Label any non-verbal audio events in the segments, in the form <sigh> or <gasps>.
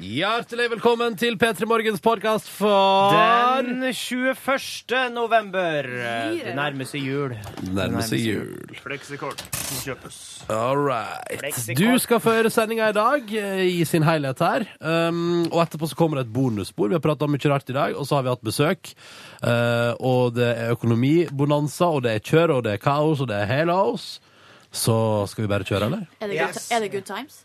Hjertelig velkommen til P3 Morgens podkast for Den 21. november. Det nærmer seg jul. nærmer seg jul. Fleksikort kjøpes. All right. Flexikort. Du skal få høre sendinga i dag eh, i sin helhet her. Um, og etterpå så kommer det et bonusspor. Vi har prata om mye rart i dag, og så har vi hatt besøk. Uh, og det er økonomibonanza, og det er kjør, og det er kaos, og det er halos. Så skal vi bare kjøre, eller? Er det, Yes. er det good times?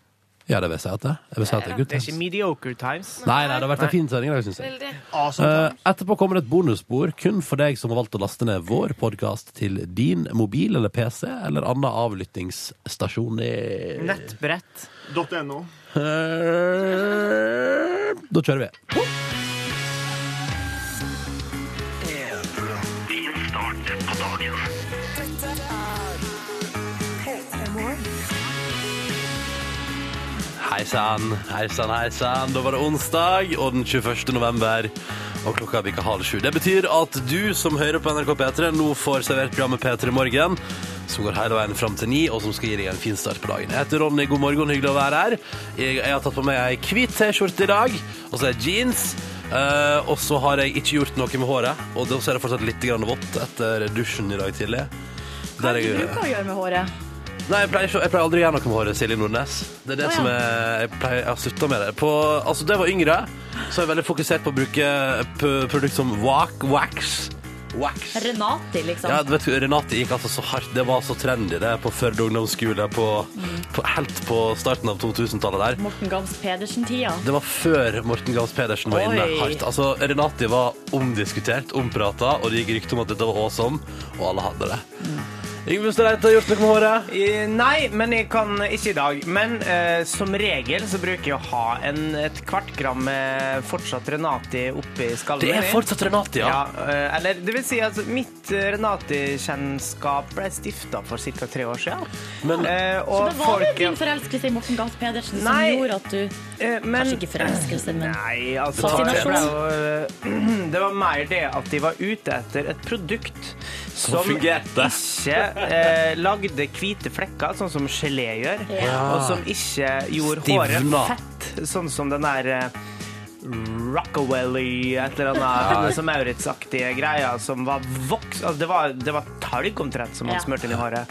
Ja, det vil jeg si at det er. Jeg vil si at det er good Det er ikke mediocre times. Nei, nei, det har vært en fin sending i dag, syns jeg. Veldig. Awesome Eh, times. etterpå kommer det et bonusspor kun for deg som har valgt å laste ned vår podkast til din mobil eller PC eller annen avlyttingsstasjon. i- Nettbrett. .no. Eh, Da kjører vi. Hei sann, hei sann, hei sann. Da var det onsdag og den 21. november, og klokka bikka halv sju. Det betyr at du som hører på NRK P3, nå får servert programmet P3 Morgen, som går hele veien fram til ni, og som skal gi deg en fin start på dagen. Jeg heter Ronny, god morgen, hyggelig å være her. Jeg, jeg har tatt på meg ei hvit T-skjorte i dag, og så er det jeans. Uh, og så har jeg ikke gjort noe med håret, og så er det fortsatt litt vått etter dusjen i dag tidlig. Hva er det du bruker å gjøre med håret? Nei, jeg pleier, ikke, jeg pleier aldri å gjøre noe med håret, Silje Nordnes. Det er det Å, ja. som er Jeg, pleier, jeg har slutta med det. På, altså, da jeg var yngre, så er jeg veldig fokusert på å bruke p- produkt som Wak, Wax. Wax. Renati, liksom. Ja, du vet, Renate gikk altså så hardt. Det var så trendy det på Førde ungdomsskole på, Mm. på, helt på starten av 2000-tallet der. Morten Gams Pedersen-tida. Det var før Morten Gahls Pedersen var inne Oi. hardt. Altså, Renati var omdiskutert, omprata, og det gikk rykte om at dette var awesome, og alle hadde det. Yngve Stadreite har gjort noe med håret. Eh, Nei, men jeg kan ikke i dag. Men eh, som regel så bruker jeg å ha en, et kvart gram med fortsatt Renati oppi skallen. Det er min. fortsatt Renati, ja. Ja, eh, eller det vil si at mitt eh, Renati-kjennskap ble stifta for ca. tre år siden. Men- Eh, Så og det var jo folk- din forelskelse i Morten Gahls Pedersen som Nei. gjorde at du Eh, men, Kanskje ikke forelskelse, men Nei, altså Fascinasjon. det, ble jo, eh, <clears throat> det var mer det at de var ute etter et produkt som fungerte. ikke eh, lagde hvite flekker, sånn som gelé gjør, Ja. og som ikke gjorde Stivna. håret fett, sånn som den der eh, Rockawelly, et eller annet Hennes og Maurits-aktige greier som var voks... Altså, det, var, det var talg omtrent som han Ja. smurte inn i håret,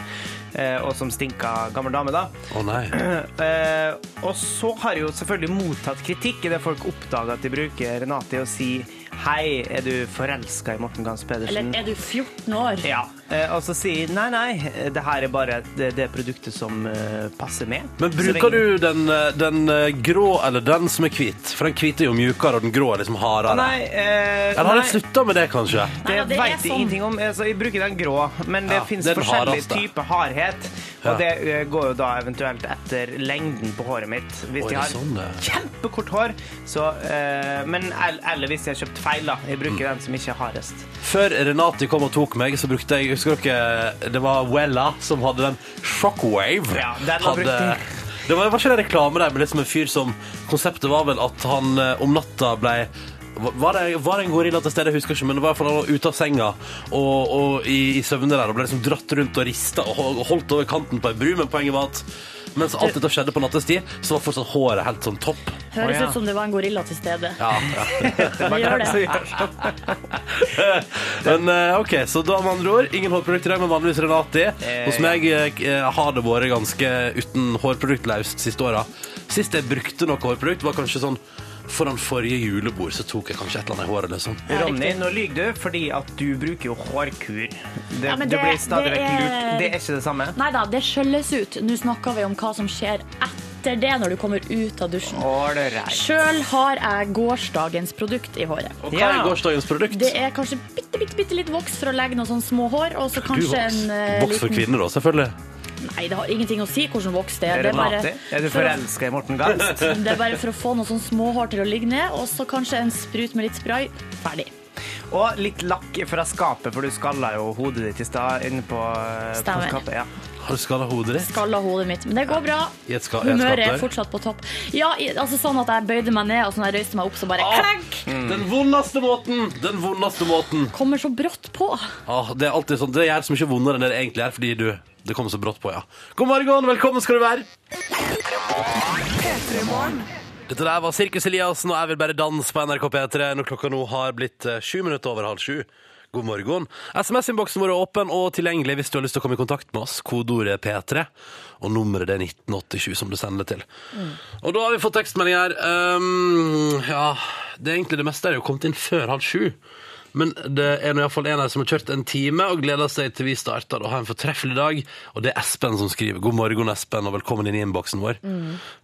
eh, og som stinka gammel dame, da. Å nei. <clears throat> Eh, og så har jeg jo selvfølgelig mottatt kritikk i det folk oppdager at de bruker Renate og sier Hei, er du forelska i Morten Gans Pedersen? Eller er du 14 år? Ja. Eh, og så sier nei, nei, det her er bare det, det produktet som eh, passer med. Men bruker du den, eh, den grå eller den som er hvit? For den hvite er jo mjukere, og den grå er liksom hardere. Nei, eh, Eller har nei, jeg slutta med det, kanskje? det, Nei, det vet jeg ingenting om. Altså, jeg bruker den grå, men det Ja, er forskjellige hardeste. typer hardhet. Ja. Og det går jo da eventuelt etter lengden på håret mitt. Hvis Oi, jeg har sånn kjempekort hår, så eh, Men eller hvis jeg har kjøpt feil, da. Jeg bruker den som ikke er hardest. Før Renati kom og tok meg, så brukte jeg Husker dere det var Wella som hadde den Shockwave? Ja, den var hadde, det var, var ikke en reklame der, men liksom en fyr som Konseptet var vel at han eh, om natta ble var det, var det en gorilla til stede, jeg husker ikke, men det var i hvert fall han var ute av senga og, og i, i søvne der og ble liksom dratt rundt og rista og holdt over kanten på ei bru, men poenget var at mens alt dette skjedde på nattestid, så var fortsatt håret helt sånn topp. Høres ut som det var en gorilla til stede. Ja, ja. <laughs> Det gjør <laughs> det. Men eh, ok, så da med andre ord, ingen hårprodukt i dag, men vanligvis Renati. Hos meg eh, har det vært ganske uten hårproduktlaust siste åra. Sist jeg brukte noe hårprodukt, var kanskje sånn foran forrige julebord, så tok jeg kanskje et eller annet i håret, liksom. Ronny, nå lyver du fordi at du bruker jo hårkur. Det, Ja, men det, det- blir stadig det vekk er- lurt. Det er ikke det samme. Nei da, det skjølles ut. Nå snakker vi om hva som skjer etter det, når du kommer ut av dusjen. Ålreit. Sjøl har jeg gårsdagens produkt i håret. Og hva Ja. er gårsdagens produkt? Det er kanskje bitte, bitte, bitte litt voks for å legge noen sånne små hår, og så kanskje en eh, Voks for liten kvinner, da, selvfølgelig. Nei, det har ingenting å si hvordan voks det er. Det det er bare, Er du forelska i Morten Gast? <laughs> det er bare for å få noen sånn små hår til å ligge ned, og så kanskje en sprut med litt spray. Ferdig. Og litt lakk fra skapet, for du skalla jo hodet ditt i stad inne på, eh, på skapet. Ja. Har du skalla hodet ditt? Skalla hodet mitt. Men det går bra. I et ska- i et Humøret er fortsatt på topp. Ja, altså sånn at jeg bøyde meg ned, og så når jeg røyste meg opp, så bare Ah! klank! Den vondeste måten! Den vondeste måten. Kommer så brått på. Ah, det er alltid sånn, det gjør så mye vondere enn det egentlig er, fordi du, det kom så brått på, ja. God morgen, velkommen skal du være. Dette der var Sirkus Eliassen, og jeg vil bare danse på NRK P3 når klokka nå har blitt eh, sju minutter over halv sju. God morgen. SMS-innboksen vår er åpen og tilgjengelig hvis du har lyst til å komme i kontakt med oss. Kodeordet er P3, og nummeret det er 1987 som du sender til. Og da har vi fått tekstmelding her. Um, ja, det er egentlig det meste er jo kommet inn før halv sju. Men det er nå iallfall en her som har kjørt en time og gleder seg til vi starter og har en fortreffelig dag. Og det er Espen som skriver. God morgen, Espen, og velkommen inn i innboksen vår.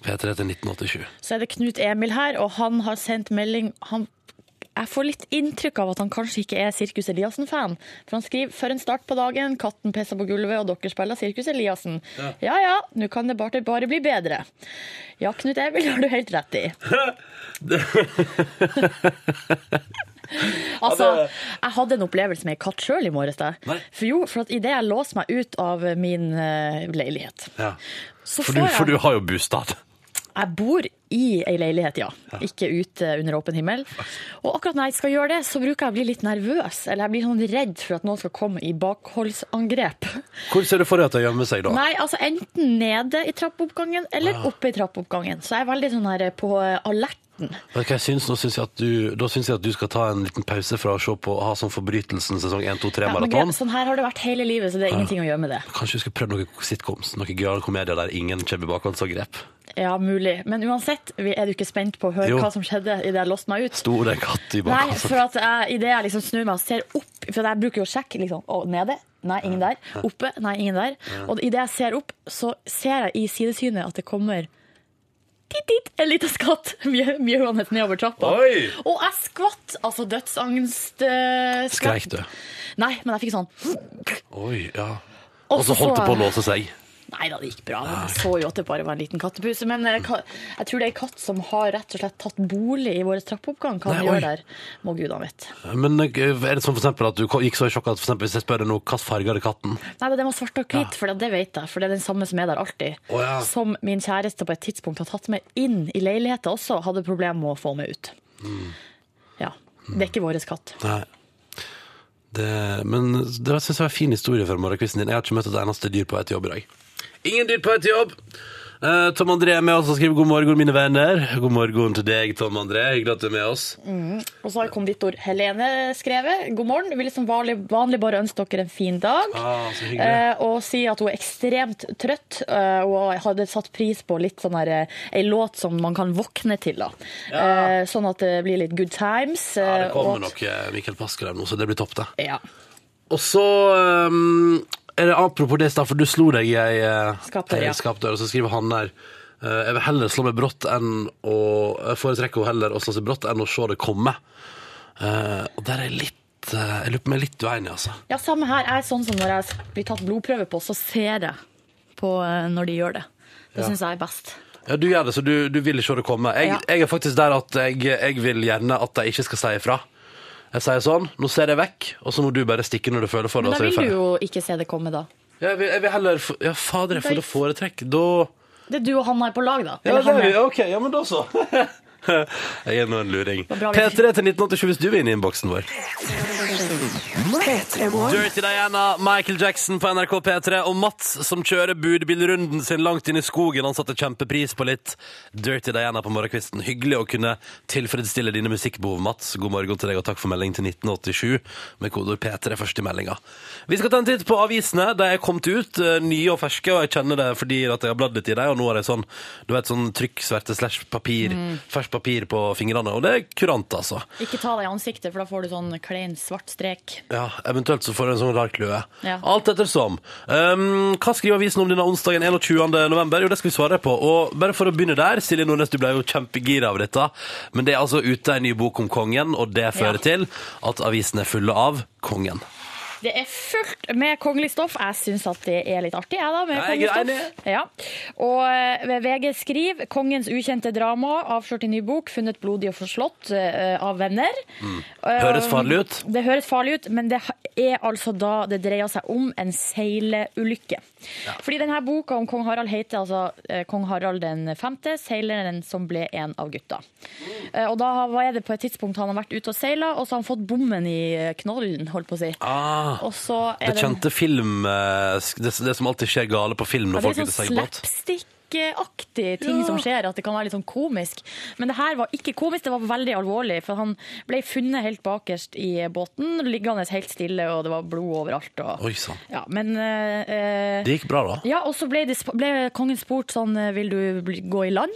P3 til 1987. Så er det Knut Emil her, og han har sendt melding han, Jeg får litt inntrykk av at han kanskje ikke er Sirkus Eliassen-fan. For han skriver 'Før en start på dagen. Katten pisser på gulvet, og dere spiller Sirkus Eliassen'. Ja ja, nå kan det bare, bare bli bedre. Ja, Knut Emil <laughs> har du helt rett i. <laughs> altså, jeg hadde en opplevelse med ei katt sjøl i morges. For jo, for at idet jeg låste meg ut av min uh, leilighet, Ja. så For, får du, jeg for du har jo bostad. jeg bor i ei leilighet, ja. Ikke ute under åpen himmel. Og akkurat når jeg skal gjøre det, så bruker jeg å bli litt nervøs. Eller jeg blir sånn redd for at noen skal komme i bakholdsangrep. Hvor ser du for deg at de gjemmer seg da? Nei, altså enten nede i trappeoppgangen eller oppe i trappeoppgangen. Så jeg er veldig sånn her på du hva jeg synes? Nå synes jeg jeg at du skal ta en liten pause fra å se på ha sånn Forbrytelsen sesong 1, 2, 3 Ja, sånn her har det vært hele livet, så det er ingenting å gjøre med det. Kanskje du skal prøve noen sitcoms, noen gøyale komedier der ingen kommer i bakholdsangrep. Ja, mulig. Men uansett, er du ikke spent på å høre Jo. hva som skjedde idet jeg låste meg ut? Sto det en katt i Nei, for at jeg, i det jeg liksom snur meg og ser opp For jeg bruker jo å sjekke liksom, å, nede. Nei, ingen der. Oppe. Nei, ingen der. Og idet jeg ser opp, så ser jeg i sidesynet at det kommer dit, dit, en liten skatt <laughs> mjauende nedover trappa. Oi! Og jeg skvatt! Altså dødsangst uh, Skreik du? Nei, men jeg fikk sånn Oi, ja. Og Og så så holdt det på å låse seg. Nei da, det gikk bra. men Jeg så jo at det bare var en liten kattepuse. Men eh, jeg tror det er ei katt som har rett og slett tatt bolig i vår trappeoppgang. Hva han oi. gjør der, må gudene vite. Men eh, er det sånn for eksempel at du gikk så i sjokk at for eksempel, hvis jeg spør deg nå, hvilken farge hadde katten? Nei, Den var svart og hvit, for det vet jeg. For det er den samme som er der alltid. Oh, ja. Som min kjæreste på et tidspunkt har tatt med inn i leiligheten også, hadde problemer med å få med ut. Mm. Ja. Det er ikke vår katt. Nei. Det, men det synes jeg var en fin historie for morgenkvisten din. Jeg har ikke møtt et eneste dyr på et jobb i dag. Ingen dyr på til jobb! Uh, Tom André er med oss og skriver god morgen, mine venner. God morgen til deg, Tom André. Hyggelig at du er med oss. Og så har konditor Helene skrevet god morgen. Vil som vanlig, vanlig bare ønske dere en fin dag. Ah. Eh, og si at hun er ekstremt trøtt, uh, og hadde satt pris på litt sånn her, ei låt som man kan våkne til. da. Eh, sånn at det blir litt good times. Ja, det kommer nok Mikkel Paskelev nå, så det blir topp, det. Ja. Og så um, det apropos det, for du slo deg i ei eh, Skapdør, ja. skapdør, og så skriver han der eh, Jeg vil heller slå meg brått enn å Jeg foretrekker heller å slå seg brått enn å se det komme. Eh, og der er litt eh, Jeg lurer på om jeg er litt uenig, altså. ja, samme her. Jeg er sånn som når jeg blir tatt blodprøve på, så ser jeg på eh, når de gjør det. Det Ja. syns jeg er best. Ja, Du gjør det, så du, du vil ikke se det komme. Jeg, Ja. jeg er faktisk der at jeg, jeg vil gjerne at de ikke skal si ifra. Jeg sier sånn, nå ser jeg vekk, og så må du bare stikke når du føler for det. Men da vil du jo ikke se det komme, da. Ja, jeg, vil, jeg vil heller Ja, fader, jeg får det foretrekk. Da Det er du og han er på lag, da. Ja, det er vi. Ok, ja, men da så. <laughs> Jeg er nå en luring. var bra vi- P3 til 1987 hvis du vil inn i innboksen vår. Dirty Diana, Michael Jackson på NRK P3 og Mats som kjører budbilrunden sin langt inn i skogen. Han satte kjempepris på litt Dirty Diana på morgenkvisten. Hyggelig å kunne tilfredsstille dine musikkbehov, Mats. God morgen til deg, og takk for melding til 1987 med kodeord P3 først i meldinga. Vi skal ta en titt på avisene. De er kommet ut, eh, nye og ferske, og jeg kjenner det fordi at jeg har bladd litt i dem, og nå har jeg sånn, du vet, sånn trykksverte slash papir, ferskt papir på fingrene, og det er kurant, altså. Ikke ta deg i ansiktet, for da får du sånn klein svart strek. Ja, eventuelt så får du en sånn rar kløe. Ja. Alt ettersom. Um, hva skriver avisen om denne onsdagen 21. november? Jo, det skal vi svare på. Og bare for å begynne der, Silje Nordnes, du ble jo kjempegira av dette. Men det er altså ute en ny bok om kongen, og det fører Ja. til at avisen er fulle av kongen. Det er fullt med kongelig stoff. Jeg syns at det er litt artig, jeg, da. Med er kongelig stoff. Ja. Og eh, VG skriver 'Kongens ukjente drama', avslørt i ny bok, funnet blodig og forslått eh, av venner. Mm. Høres farlig ut. Det høres farlig ut, men det er altså da det dreier seg om en seileulykke. Fordi denne boka om kong Harald heter altså eh, kong Harald den femte, seileren som ble en av gutta. Mm. Og da var det på et tidspunkt han har vært ute og seila, og så har han fått bommen i eh, knollen, holdt på å si. Ah, det kjente film eh, det, det som alltid skjer gale på film når det folk sånn seiler båt. Slapstick-aktig ting som skjer, at det kan være litt sånn komisk. Men det her var ikke komisk, det var veldig alvorlig. For han ble funnet helt bakerst i båten, liggende helt stille, og det var blod overalt. Og, Oi sann. ja, men eh, Det gikk bra, da. ja, og så ble, ble kongen spurt sånn Vil du bli, gå i land?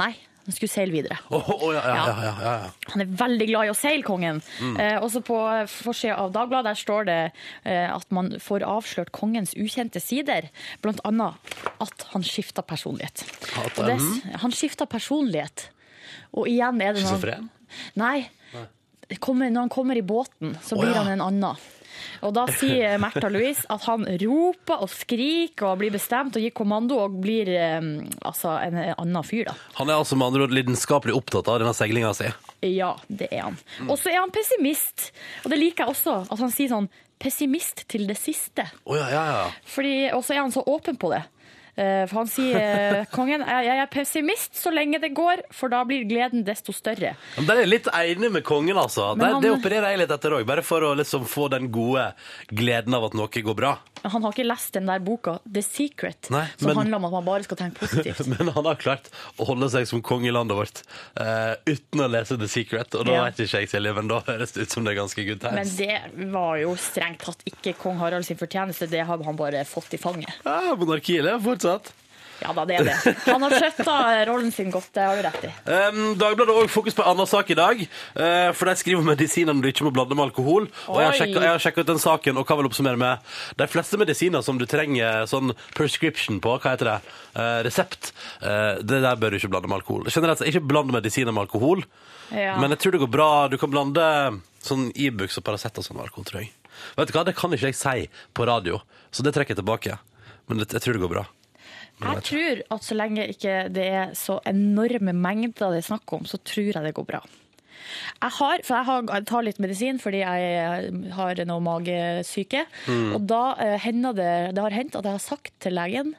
Nei, han skulle seile videre. Oh, oh, ja, ja, ja, ja, ja, ja. Han er veldig glad i å seile, kongen. Mm. Eh, også på forsida av Dagbladet der står det eh, at man får avslørt kongens ukjente sider. Blant annet at han skifta personlighet. Det, han skifta personlighet. Og igjen er det noen Schizofren? Nei. Kommer, når han kommer i båten, så blir ja. han en annen. Og da sier Märtha Louise at han roper og skriker og blir bestemt og gir kommando og blir altså en annen fyr, da. Han er altså med andre ord lidenskapelig opptatt av denne seilinga si. Ja, det er han. Og så er han pessimist. Og det liker jeg også, at han sier sånn pessimist til det siste. Oh, ja, ja, ja. Fordi, og så er han så åpen på det. Eh, For han sier eh, <laughs> kongen, jeg er pessimist så lenge det går, for da blir gleden desto større. Men Der er jeg litt enig med kongen, altså. Det, han- det opererer jeg litt etter òg, bare for å liksom få den gode gleden av at noe går bra. Han har ikke lest den der boka The Secret, Nei, som men- handler om at man bare skal tenke positivt. <laughs> Men han har klart å holde seg som konge i landet vårt uh, uten å lese The Secret. Og da Ja. vet ikke jeg, Silje, men da høres det ut som det er ganske good Men det var jo strengt tatt ikke kong Harald sin fortjeneste, det har han bare fått i fanget. Ja, monarkiet lever fortsatt. Ja da, det er det. Han har skjøtta rollen sin godt, det har du rett i. Um, Dagbladet har òg fokus på en annen sak i dag. Uh, for de skriver om medisinene du ikke må blande med alkohol. Og Oi. jeg har sjekka ut den saken og kan vel oppsummere med de fleste medisiner som du trenger sånn prescription på, hva heter det, uh, resept, uh, det der bør du ikke blande med alkohol. Generelt sett, ikke blande medisiner med alkohol, Ja. men jeg tror det går bra. Du kan blande sånn Ibux og Paracet og sånn med alkohol, tror jeg. Vet du hva, det kan ikke jeg si på radio, så det trekker jeg tilbake. Men jeg tror det går bra. Jeg tror at så lenge ikke det er så enorme mengder det er snakk om, så tror jeg det går bra. Jeg har, for jeg, har, jeg tar litt medisin fordi jeg har noe magesyke. Og da eh, hender det, det har hendt at jeg har sagt til legen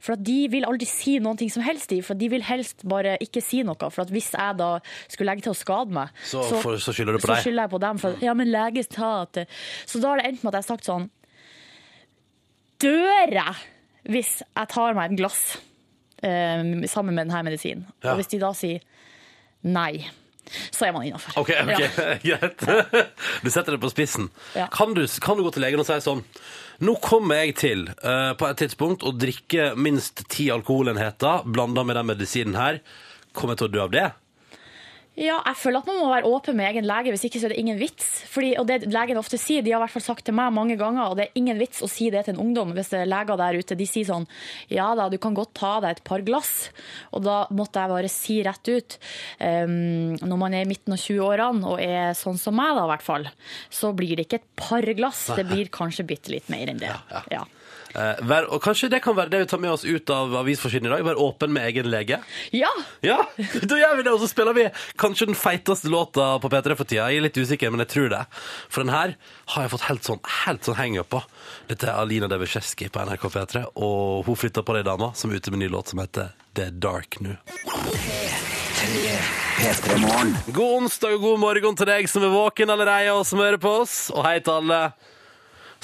For at de vil aldri si noen ting som helst, de. For de vil helst bare ikke si noe. For at hvis jeg da skulle legge til å skade meg, Så får- så skylder du på så deg. skylder jeg på dem. For, ja, men lege sa at Så da har det endt med at jeg har sagt sånn Dør jeg hvis jeg tar meg et glass eh, sammen med denne medisinen? Ja. Og hvis de da sier nei, så er man innafor. Ok, Ja. <laughs> greit. Du setter det på spissen. Ja. Kan, du, kan du gå til legen og si sånn Nå kommer jeg til uh, på et tidspunkt å drikke minst ti alkoholenheter blanda med den medisinen her. Kommer jeg til å dø av det? Ja, jeg føler at man må være åpen med egen lege, hvis ikke så er det ingen vits. Fordi, og det legen ofte sier, de har i hvert fall sagt til meg mange ganger, og det er ingen vits å si det til en ungdom hvis det er leger der ute. De sier sånn ja da, du kan godt ta deg et par glass. Og da måtte jeg bare si rett ut, um, når man er i midten av 20-årene og er sånn som meg da i hvert fall, så blir det ikke et par glass, det blir kanskje bitte litt mer enn det. Ja. Eh, vær, og kanskje det kan være det vi tar med oss ut av avisforsiden i dag? Være åpen med egen lege? ja. Ja, <laughs> da gjør vi det, og så spiller vi kanskje den feiteste låta på P3 for tida. Jeg er litt usikker, men jeg tror det. For den her har jeg fått helt sånn, helt sånn hang på. Dette er Alina Devisjeski på NRK P3, og hun flytter på deg dama, som er ute med en ny låt som heter er Dark New. God onsdag og god morgen til deg som er våken allerede, og som hører på oss. Og hei til alle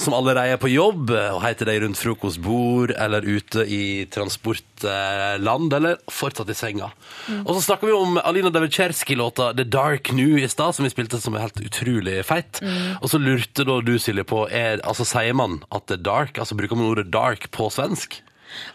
som allerede er på jobb, og heter deg rundt frokostbord, eller ute i transportland, eller fortsatt i senga. Og så snakker vi om Alina Davidsjerski-låta The Dark New i stad, som vi spilte som er helt utrolig feit. Og så lurte da du, Silje, på er, altså sier man at det er dark, altså bruker man ordet dark på svensk?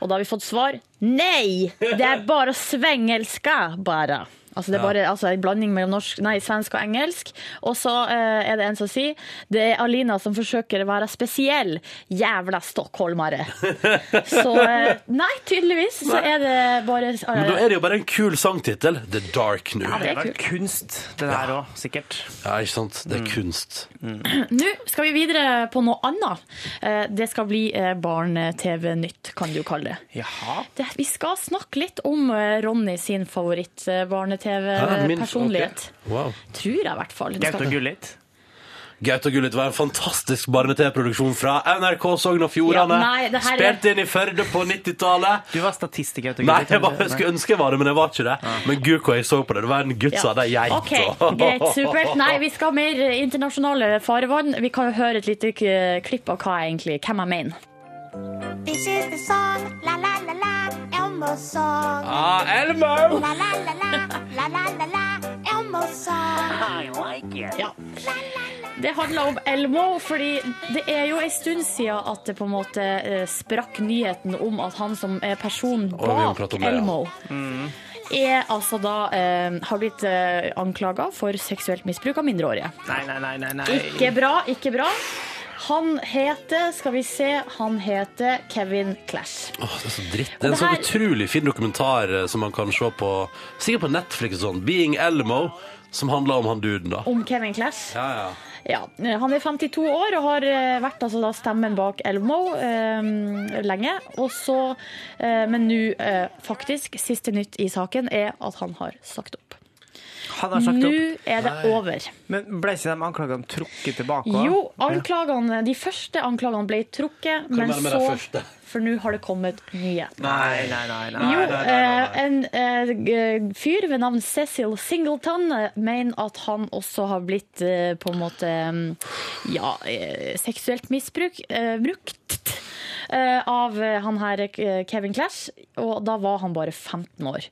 Og da har vi fått svar nei, det er bare svengelska, bare. Altså det er bare altså, en blanding mellom norsk, nei, svensk og engelsk. Og så eh, er det en som sier det er Alina som forsøker å være spesiell. Jævla stockholmere. <laughs> Så eh, nei, tydeligvis så er det bare Men da er det jo bare en kul sangtittel. The Dark New. Ja, Det er kult. kunst, det der òg, sikkert. Ja, ikke sant? Det er kunst. <clears throat> Nå skal vi videre på noe annet. Eh, Det skal bli eh, barne-TV-nytt, kan du kalle det. Jaha. det. Vi skal snakke litt om eh, Ronny sin Hæ, min- favoritt-barne-TV-personlighet. ok. Wow. Tror jeg, i hvert fall. Det Gaute skal- og Gullit. Gaute og Gullit var en fantastisk barne-TV-produksjon fra NRK Sogn og Fjordane. Ja, nei, det her er- Spilt inn i Førde på 90-tallet. Du var statist i Gaute og Nei, Gullit. jeg, var, jeg skulle ønske jeg var det, men jeg var ikke det. Men gud, hvor jeg så på det. Det var en gutt som hadde ei geit. OK, og- greit, supert. Nei, vi skal ha mer internasjonale farvann. Vi kan jo høre et lite k- klipp av hva jeg egentlig, hvem jeg mener. This is the song, la la la la, Elmo's song. Ah, Elmo! La la la la, la la la la, Elmo's song. Ja. Det handler om Elmo, fordi det er jo en stund siden at det på en måte eh, sprakk nyheten om at han som er personen bak prate Elmo ja. Elmo, er altså da eh, har blitt eh, anklaga for seksuelt misbruk av mindreårige. Nei, nei, nei. nei, nei. Ikke bra, ikke bra. Han heter, skal vi se, han heter Kevin Clash. Åh, det er så dritt. Det er en så utrolig fin dokumentar eh, som man kan se på Sikkert på Netflix sånn. 'Being Elmo', som handler om han duden, da. Om Kevin Clash. Ja, ja. Ja, Han er 52 år og har eh, vært altså da stemmen bak Elmo eh, lenge. Og så, eh, men nå, eh, faktisk, siste nytt i saken er at han har sagt opp. Han har sagt Nå opp. er det over. Men ble ikke de anklagene trukket tilbake? også? Jo, anklagene, de første anklagene ble trukket, men med de så første? For nå har det kommet nye. Nei, nei, nei. nei, Jo, nei, nei, nei, nei. eh, en eh, fyr ved navn Cecil Singleton eh, mener at han også har blitt eh, på en måte mm, ja, eh, seksuelt misbruk, eh, brukt eh, av eh, han her eh, Kevin Clash, og da var han bare 15 år.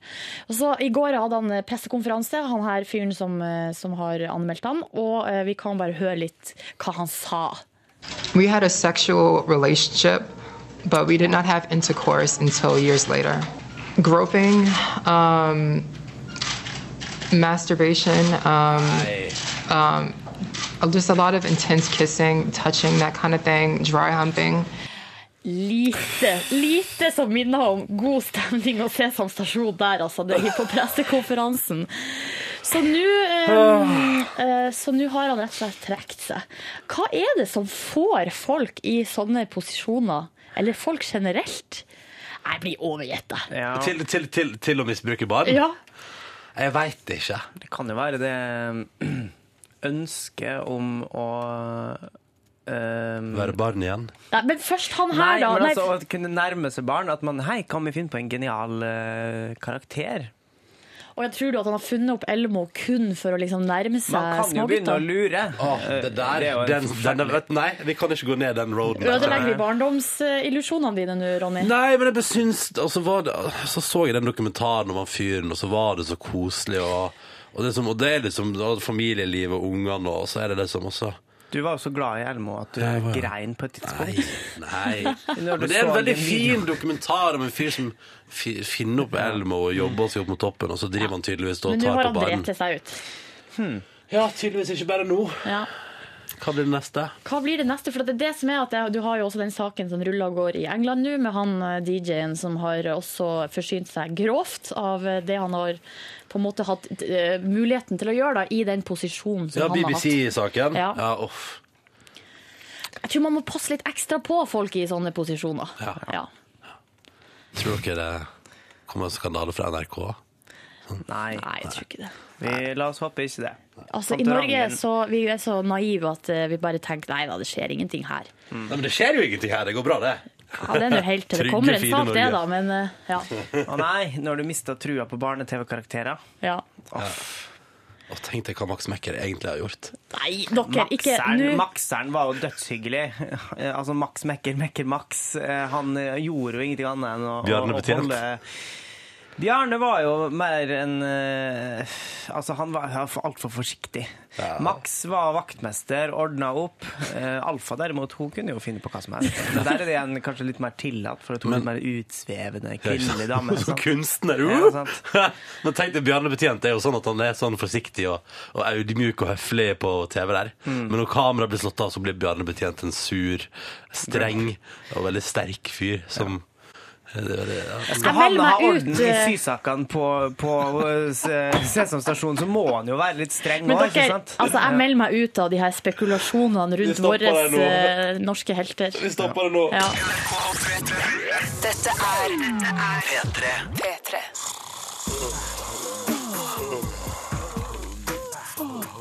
Og så I går hadde han pressekonferanse, han her fyren som, eh, som har anmeldt ham, og vi kan bare høre litt hva han sa. We had a sexual relationship, but we did not have intercourse until years later. Groping, um, masturbation, um, um, just a lot of intense kissing, touching, that kind of thing, dry humping. Lite, lite som minner om god stemning og Sesam stasjon der, altså. Det er på pressekonferansen. Så nå eh, eh, Så har han rett og slett trukket seg. Hva er det som får folk i sånne posisjoner? Eller folk generelt? Jeg blir overgitt. Ja, Til, til, til, til å misbruke barn? Ja. Jeg veit ikke. det kan jo være det ønsket om å ehm, Være barn igjen. Nei, men først han Nei, her, da. men Nei, altså å kunne nærme seg barn. At man Hei, kan vi finne på en genial uh, karakter? og jeg tror du at han har funnet opp Elmo kun for å liksom nærme Man seg kan jo begynne å lure. Åh, det der, er jo den, den, vet, Nei, vi kan ikke gå ned den roaden. der. Ødelegger vi barndomsillusjonene dine nå, Ronny? Nei, men jeg besyns syns Og så var det, så, så jeg den dokumentaren om han fyren, og så var det så koselig. Og, og, det, som, og det er liksom familielivet familieliv og ungene, og så er det det som også Du var jo så glad i Elmo at du var- grein på et tidspunkt. nei. nei. <laughs> Men det er en veldig fin dokumentar om en fyr som finner opp Elmo og jobber seg opp mot toppen, og så driver han tydeligvis og Men nå har på han drept seg ut. Ja, tydeligvis ikke bare nå. Ja. Hva blir det neste? Hva blir det neste? For det er det som er at Du har jo også den saken som ruller og går i England nå, med han eh, DJ-en som har også forsynt seg grovt av eh, det han har på en måte hatt uh, muligheten til å gjøre da, i den posisjonen som Ja, han har hatt. BBC-saken. Ja. Ja, uff. Jeg tror man må passe litt ekstra på folk i sånne posisjoner. Ja. Ja. Tror dere det kommer en skandale fra NRK? Nei, Nei, jeg tror ikke det. vi, la oss håpe ikke det. Altså, I. Norge så vi er så naive at eh, vi bare tenker nei da, det skjer ingenting her. Nei, men det skjer jo ingenting her. Det går bra, det. Ja, Det er nå helt til det Trygge, kommer en fine sak, det, Norge. da. Men eh, ja. Å nei, når du mista trua på barne-TV-karakterer. ja. Og tenk deg hva Max Mekker egentlig har gjort. Nei, dere, ikke Makseren, nå. Makseren var jo dødshyggelig. Eh, <laughs> Altså Max Mekker, Mekker Max. eh, Han eh, gjorde jo ingenting annet enn å, Bjarne å, å Betjent. holde Bjarne var jo mer enn eh, Altså, han var altfor forsiktig. Max var vaktmester, ordna opp. Eh, Alfa derimot, hun kunne jo finne på hva som helst. Men der er det igjen kanskje litt mer tillatt, for at hun er litt mer utsvevende kvinnelig dame. <laughs> Som kunstner. Ja, Uh! <laughs> Men tenk deg Bjarne Betjent er jo sånn at han er sånn forsiktig og, og audmjuk og høflig på TV der. Mm. Men når kameraet blir slått av, så blir Bjarne Betjent en sur, streng og veldig sterk fyr som det er ja. Skal han ha orden ut, i eh. sysakene på, på eh, Sesam stasjon, så må han jo være litt streng nå, ikke sant? altså jeg melder meg ut av de her spekulasjonene rundt våre eh, norske helter. Vi stopper det nå. Ja. Dette er P3.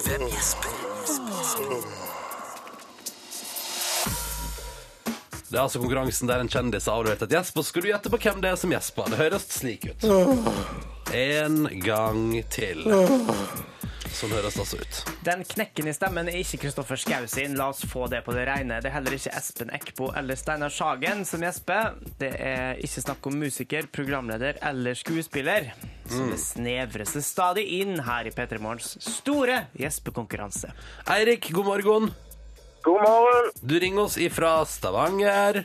Hvem gjesper? Det er altså konkurransen der en kjendis har avlevert et gjesp, og skal du gjette på hvem det er som gjesper. Det høres slik ut. En gang til. Sånn høres det altså ut. Den knekken i stemmen er ikke Kristoffer Schau sin, la oss få det på det rene. Det er heller ikke Espen Eckbo eller Steinar Sagen som gjesper. Det er ikke snakk om musiker, programleder eller skuespiller. Så det snevres det stadig inn her i P3 Morgens store gjespekonkurranse. Eirik, god morgen. God morgen. Du ringer oss ifra Stavanger.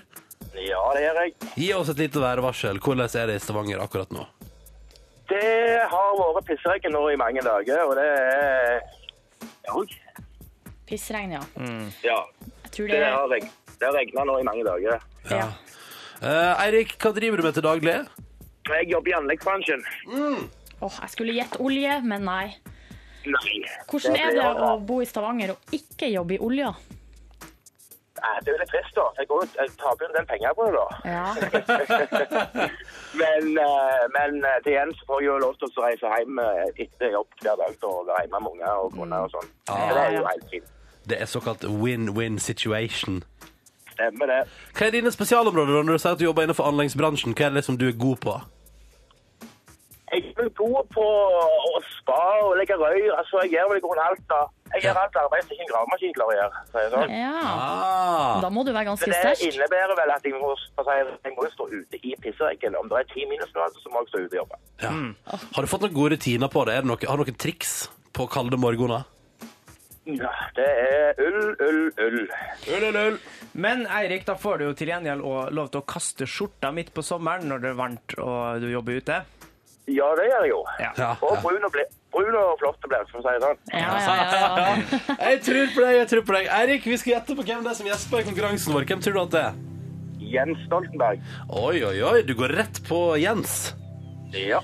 Ja, det gjør jeg. Gi oss et lite værvarsel. Hvordan er det i Stavanger akkurat nå? Det har vært pissregn nå i mange dager, og det er Oi. Pissregn, ja. Ja. Jeg tror Det det har, reg... det har regna nå i mange dager. ja. Eh, Eirik, hva driver du med til daglig? Jeg jobber i anleggsbransjen. Åh, jeg skulle gjette olje, men nei. Nei. Hvordan er det å bo i Stavanger og ikke jobbe i olja? Nei, Det er jo litt trist, da. Jeg, går, jeg taper jo en del penger på det, da. Ja. <laughs> Men, eh, men eh, til igjen så får jeg jo lov til å reise hjem eh, etter jobb hver dag og være hjemme med unger og kone og sånn. Så det er jo helt fint. Det er såkalt win-win situation. Stemmer det. Hva er dine spesialområder når du sier at du jobber innenfor anleggsbransjen? Hva er det liksom du er god på? Jeg er god på å spa og legge røy. Altså, jeg gjør vel i grunnen alt, da. Jeg gjør alt arbeid som ikke en gravemaskin klarer å gjøre. Så jeg, det sånn. ja. Ah, Da må du være ganske sterk. det innebærer vel at jeg må, altså, jeg må stå ute i pissregn. Om det er ti minusgrader, så må jeg stå ute og jobbe. ja. Har du fått noen gode rutiner på det? Er det noe, har du noen triks på kalde morgener? Ja, det er ull, ull, ull. Ull, ull, ull. Men Eirik, da får du jo til gjengjeld lov til å kaste skjorta midt på sommeren når det er varmt og du jobber ute. Ja, det gjør jeg jo. Ja. Og brun og, ble, brun og flott og det, for å si det sånn. Ja, ja, ja, ja. <laughs> Jeg tror på deg, jeg tror på deg. Eirik, vi skal gjette på hvem det er som gjesper i konkurransen vår. Hvem tror du at det er? Jens Stoltenberg. Oi, oi, oi, du går rett på Jens. Ja.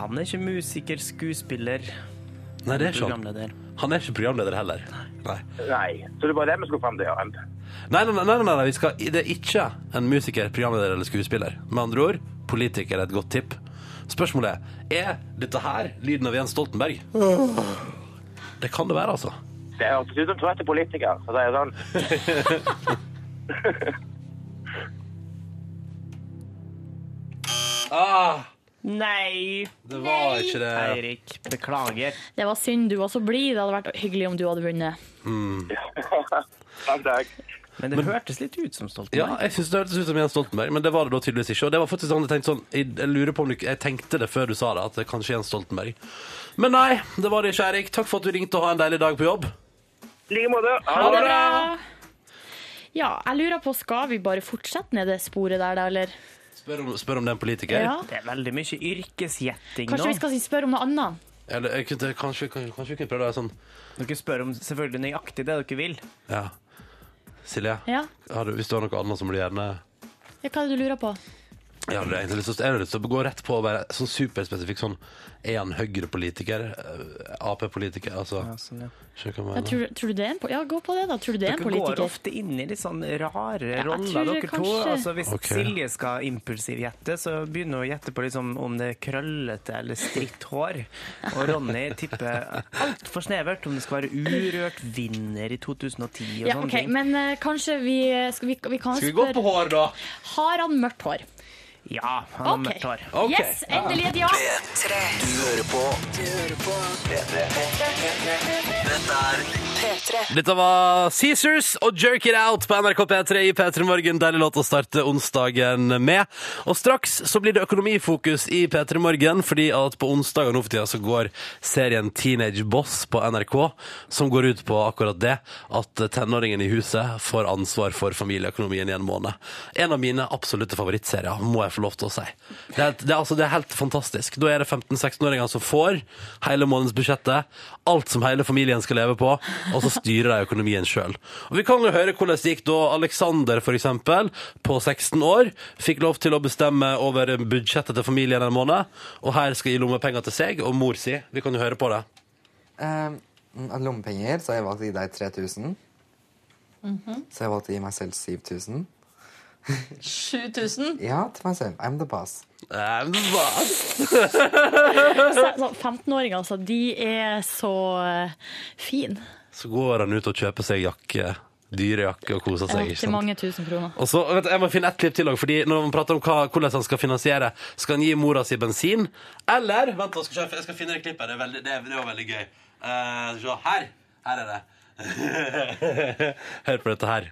Han er ikke musiker, skuespiller, Nei, det er ikke han. Han er ikke programleder heller. Nei. Nei. Så det var det vi skulle fram til, ja. Nei, nei, nei, nei, nei, nei. Vi skal, det er ikke en musiker, programleder eller skuespiller. Med andre ord, politiker er et godt tipp. Spørsmålet er er dette her lyden av Jens Stoltenberg. Det kan det være, altså. Det hørtes ut som er politiker, for å si det sånn. <laughs> Ah, Nei, det var ikke det. Eirik. Beklager. Det var synd du var så blid. Det hadde vært hyggelig om du hadde vunnet. <laughs> Takk, takk. Men det hørtes litt ut som Stoltenberg. Ja, jeg synes det hørtes ut som Jens Stoltenberg, men det var det da tydeligvis ikke. Og det var faktisk sånn, jeg tenkte sånn, jeg, jeg lurer på om du, jeg tenkte det før du sa det, at det kanskje er Jens Stoltenberg. Men nei, det var det ikke, Erik. Takk for at du ringte og ha en deilig dag på jobb. I like måte. Ha det bra! Ja, jeg lurer på, skal vi bare fortsette ned det sporet der, da, eller? Spør om, spør om det er en politiker. Ja. Det er veldig mye yrkesgjetting nå. Kanskje vi skal si- spørre om noe annet? Eller jeg kanskje, kanskje, kanskje vi kunne prøve det sånn, Dere spør om selvfølgelig nøyaktig det dere vil. ja. Silje, Ja? har du, hvis du har noe annet som du gjerne... ja hva er det du lurer på? Jeg har egentlig lyst til, jeg har lyst til å gå rett på å være sånn superspesifikk sånn, er han Høyre-politiker? Eh, AP-politiker? Altså, Ja, sånn, ja. skjønner du hva jeg mener? tror, tror du det er en, po- ja, gå på det, da. Tror du det er en Dere går politiker? ofte inn i litt sånn rare jeg roller, tror dere to. kanskje- Altså, hvis Ok. Silje skal impulsivgjette, så begynner hun å gjette på liksom, om det er krøllete eller stritt hår. Og Ronny tipper altfor snevert om det skal være urørt vinner i 2010 og Ja, sånne ok, ting. Men eh, kanskje vi, skal vi, vi kan Skal vi gå på hår, da? Har han mørkt hår? Ja, han har okay. mørkt hår. Okay. Yes, endelig et ja! P3. Du hører på Du hører på P3. Dette er P3. Dette var Caesars og Jerk It Out på NRK P3 i P3 Morgen. Deilig låt å starte onsdagen med. Og straks så blir det økonomifokus i P3 Morgen, fordi at på onsdager nå for tida så går serien Teenage Boss på NRK, som går ut på akkurat det, at tenåringen i huset får ansvar for familieøkonomien i en måned. En av mine absolutte favorittserier, må jeg få lov til å si. Det er, det er, altså, det er helt fantastisk. Da er det 15-16-åringer som får hele månedsbudsjettet, alt som hele familien skal leve på, og så styrer de økonomien sjøl. Vi kan jo høre hvordan det gikk da Alexander, for eksempel, på 16 år, fikk lov til å bestemme over budsjettet til familien en måned, og her skal gi lommepenger til seg og mor si. Vi kan jo høre på det. Eh, lommepenger så har jeg valgt å gi deg 3000. Så jeg valgt å gi meg selv 7000. 7000? Ja, til meg selv. I'm the boss. I'm the <laughs> Så- så 15-åringer, altså, de er så uh, fine. Så går han ut og kjøper seg jakke dyre jakke og koser seg. Ikke sant? mange tusen kroner. Og så, vet du, Jeg må finne ett klipp til òg, fordi når man prater om hva, hvordan han skal finansiere Skal han gi mora si bensin, eller Vent, da, skal jeg, jeg skal finne det klippet. Det, er veldig, det, er, det er veldig gøy. Se. her! Her er det. <laughs> Hør på dette her.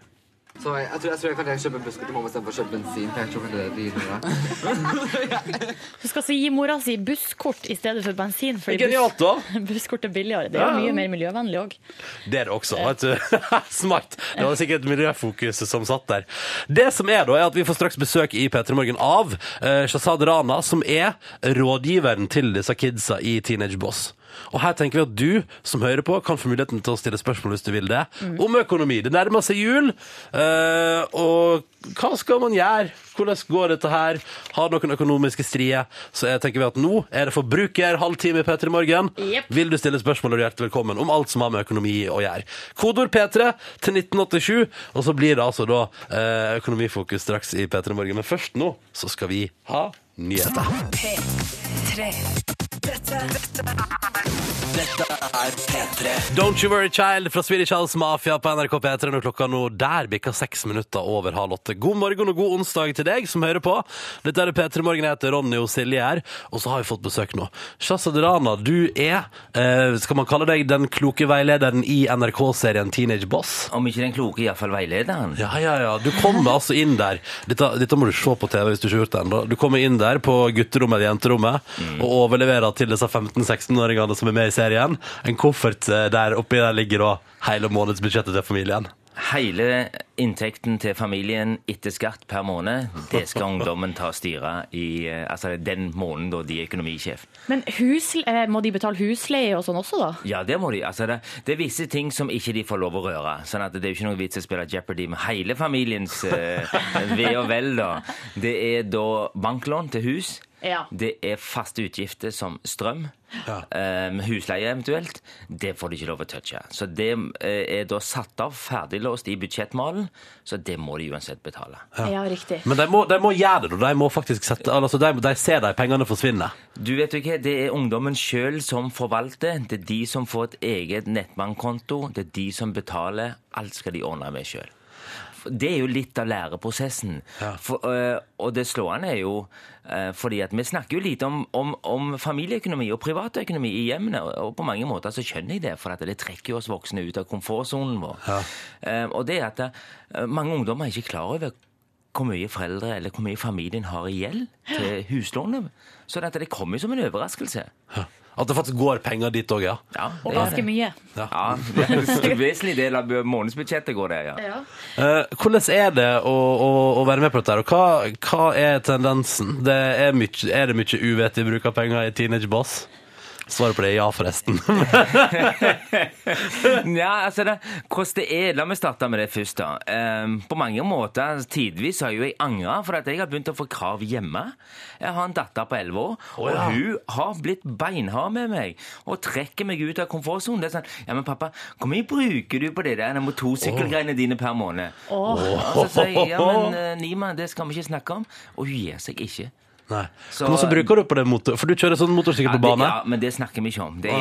Så jeg, jeg, tror, jeg tror jeg kan kjøpe busker til mamma istedenfor å kjøpe bensin. For jeg tror det er dyrere. <laughs> Du skal altså gi mora si busskort i stedet for bensin. fordi genialt, da. <laughs> Busskort er billigere. Det er jo mye mer miljøvennlig òg. Det er det også. Vet du. <laughs> Smart. Det var sikkert miljøfokus som satt der. Det som er da, er at vi får straks besøk i P3 Morgen av eh, Shazad Rana, som er rådgiveren til disse kidsa i Teenage Boss. Og her tenker vi at du som hører på, kan få muligheten til å stille spørsmål hvis du vil det, om økonomi. Det nærmer seg jul, uh, og hva skal man gjøre? Hvordan går dette her? Har noen økonomiske strider? Så jeg tenker vi at nå er det forbruker halvtime i P3 Morgen. Yep. Vil du stille spørsmål, er du hjertelig velkommen om alt som har med økonomi å gjøre. Kodord P3 til 1987, og så blir det altså da uh, økonomifokus straks i P3 Morgen. Men først nå så skal vi ha nyheter. Dette er P3. Don't You Worry Child fra Swedish House Mafia på NRK P3 når klokka nå der bikker seks minutter over halv åtte. God morgen og god onsdag til deg som hører på. Dette er P3 Morgen, jeg heter Ronny og Silje her, og så har vi fått besøk nå. Shazad Rana, du er, eh, skal man kalle deg den kloke veilederen i NRK-serien Teenage Boss? Om ikke den kloke, iallfall veilederen. Ja, ja, ja. Du kommer altså inn der. Dette, dette må du se på TV hvis du ikke har gjort det ennå. Du kommer inn der på gutterommet eller jenterommet og overleverer til disse 15-16-åringene som er med i serien. En koffert eh, der oppi der ligger da hele månedsbudsjettet til familien. Hele inntekten til familien etter skatt per måned, det skal ungdommen ta og styre i eh, altså den måneden da de er økonomisjef. Men husle eh, må de betale husleie og sånn også, da? Ja, det må de. Altså, det, det er visse ting som ikke de får lov å røre. sånn at det er jo ikke noe vits å spille Jeopardy med hele familiens eh, ve og vel. da. Det er da banklån til hus. Ja. Det er faste utgifter som strøm, eh, husleie eventuelt. Det får de ikke lov å touche. Så det er da satt av ferdiglåst i budsjettmalen, så det må de uansett betale. Ja, riktig. Men de må, de må gjøre det, da. De må faktisk sette altså de, de ser de pengene forsvinne. Du vet jo ikke, Det er ungdommen sjøl som forvalter. Det er de som får et eget nettbankkonto. Det er de som betaler. Alt skal de ordne med sjøl. Det er jo litt av læreprosessen. For, øh, og det slående er jo øh, fordi at vi snakker jo lite om, om, om familieøkonomi og privatøkonomi i hjemmene, og, på mange måter så skjønner jeg det, for at det trekker jo oss voksne ut av komfortsonen vår. Eh, og det er at øh, mange ungdommer er ikke klar over hvor mye foreldre eller hvor mye familien har i gjeld til huslånet. Så dette, det kommer jo som en overraskelse. At det faktisk går penger dit òg, ja. Ja, Og ganske mye. Ja, det er en vesentlig del av månedsbudsjettet går det, ja. Ja. Eh, hvordan er det å, å, å være med på dette, og hva, hva er tendensen? Det er, mye, er det mye uvettig bruk av penger i Teenage Boss? Svaret på det er ja, forresten. <laughs> Ja, altså det, hvordan det er, La meg starte med det først. da. Um, på mange måter, Tidvis har jo jeg angra for at jeg har begynt å få krav hjemme. Jeg har en datter på 11 år, og ja. hun har blitt beinhard med meg og trekker meg ut av komfortsonen. Det er sånn Ja, men pappa, hvor mye bruker du på det der motorsykkelgreiene dine per måned? Og så sier jeg ja, men uh, <laughs> Nima, det skal vi ikke snakke om. Og hun gir seg ikke. Nei. Så- Hvor mye bruker du på det motor... For du kjører sånn motorsykkel på Ja, på bane? ja, men det snakker vi ikke om. Det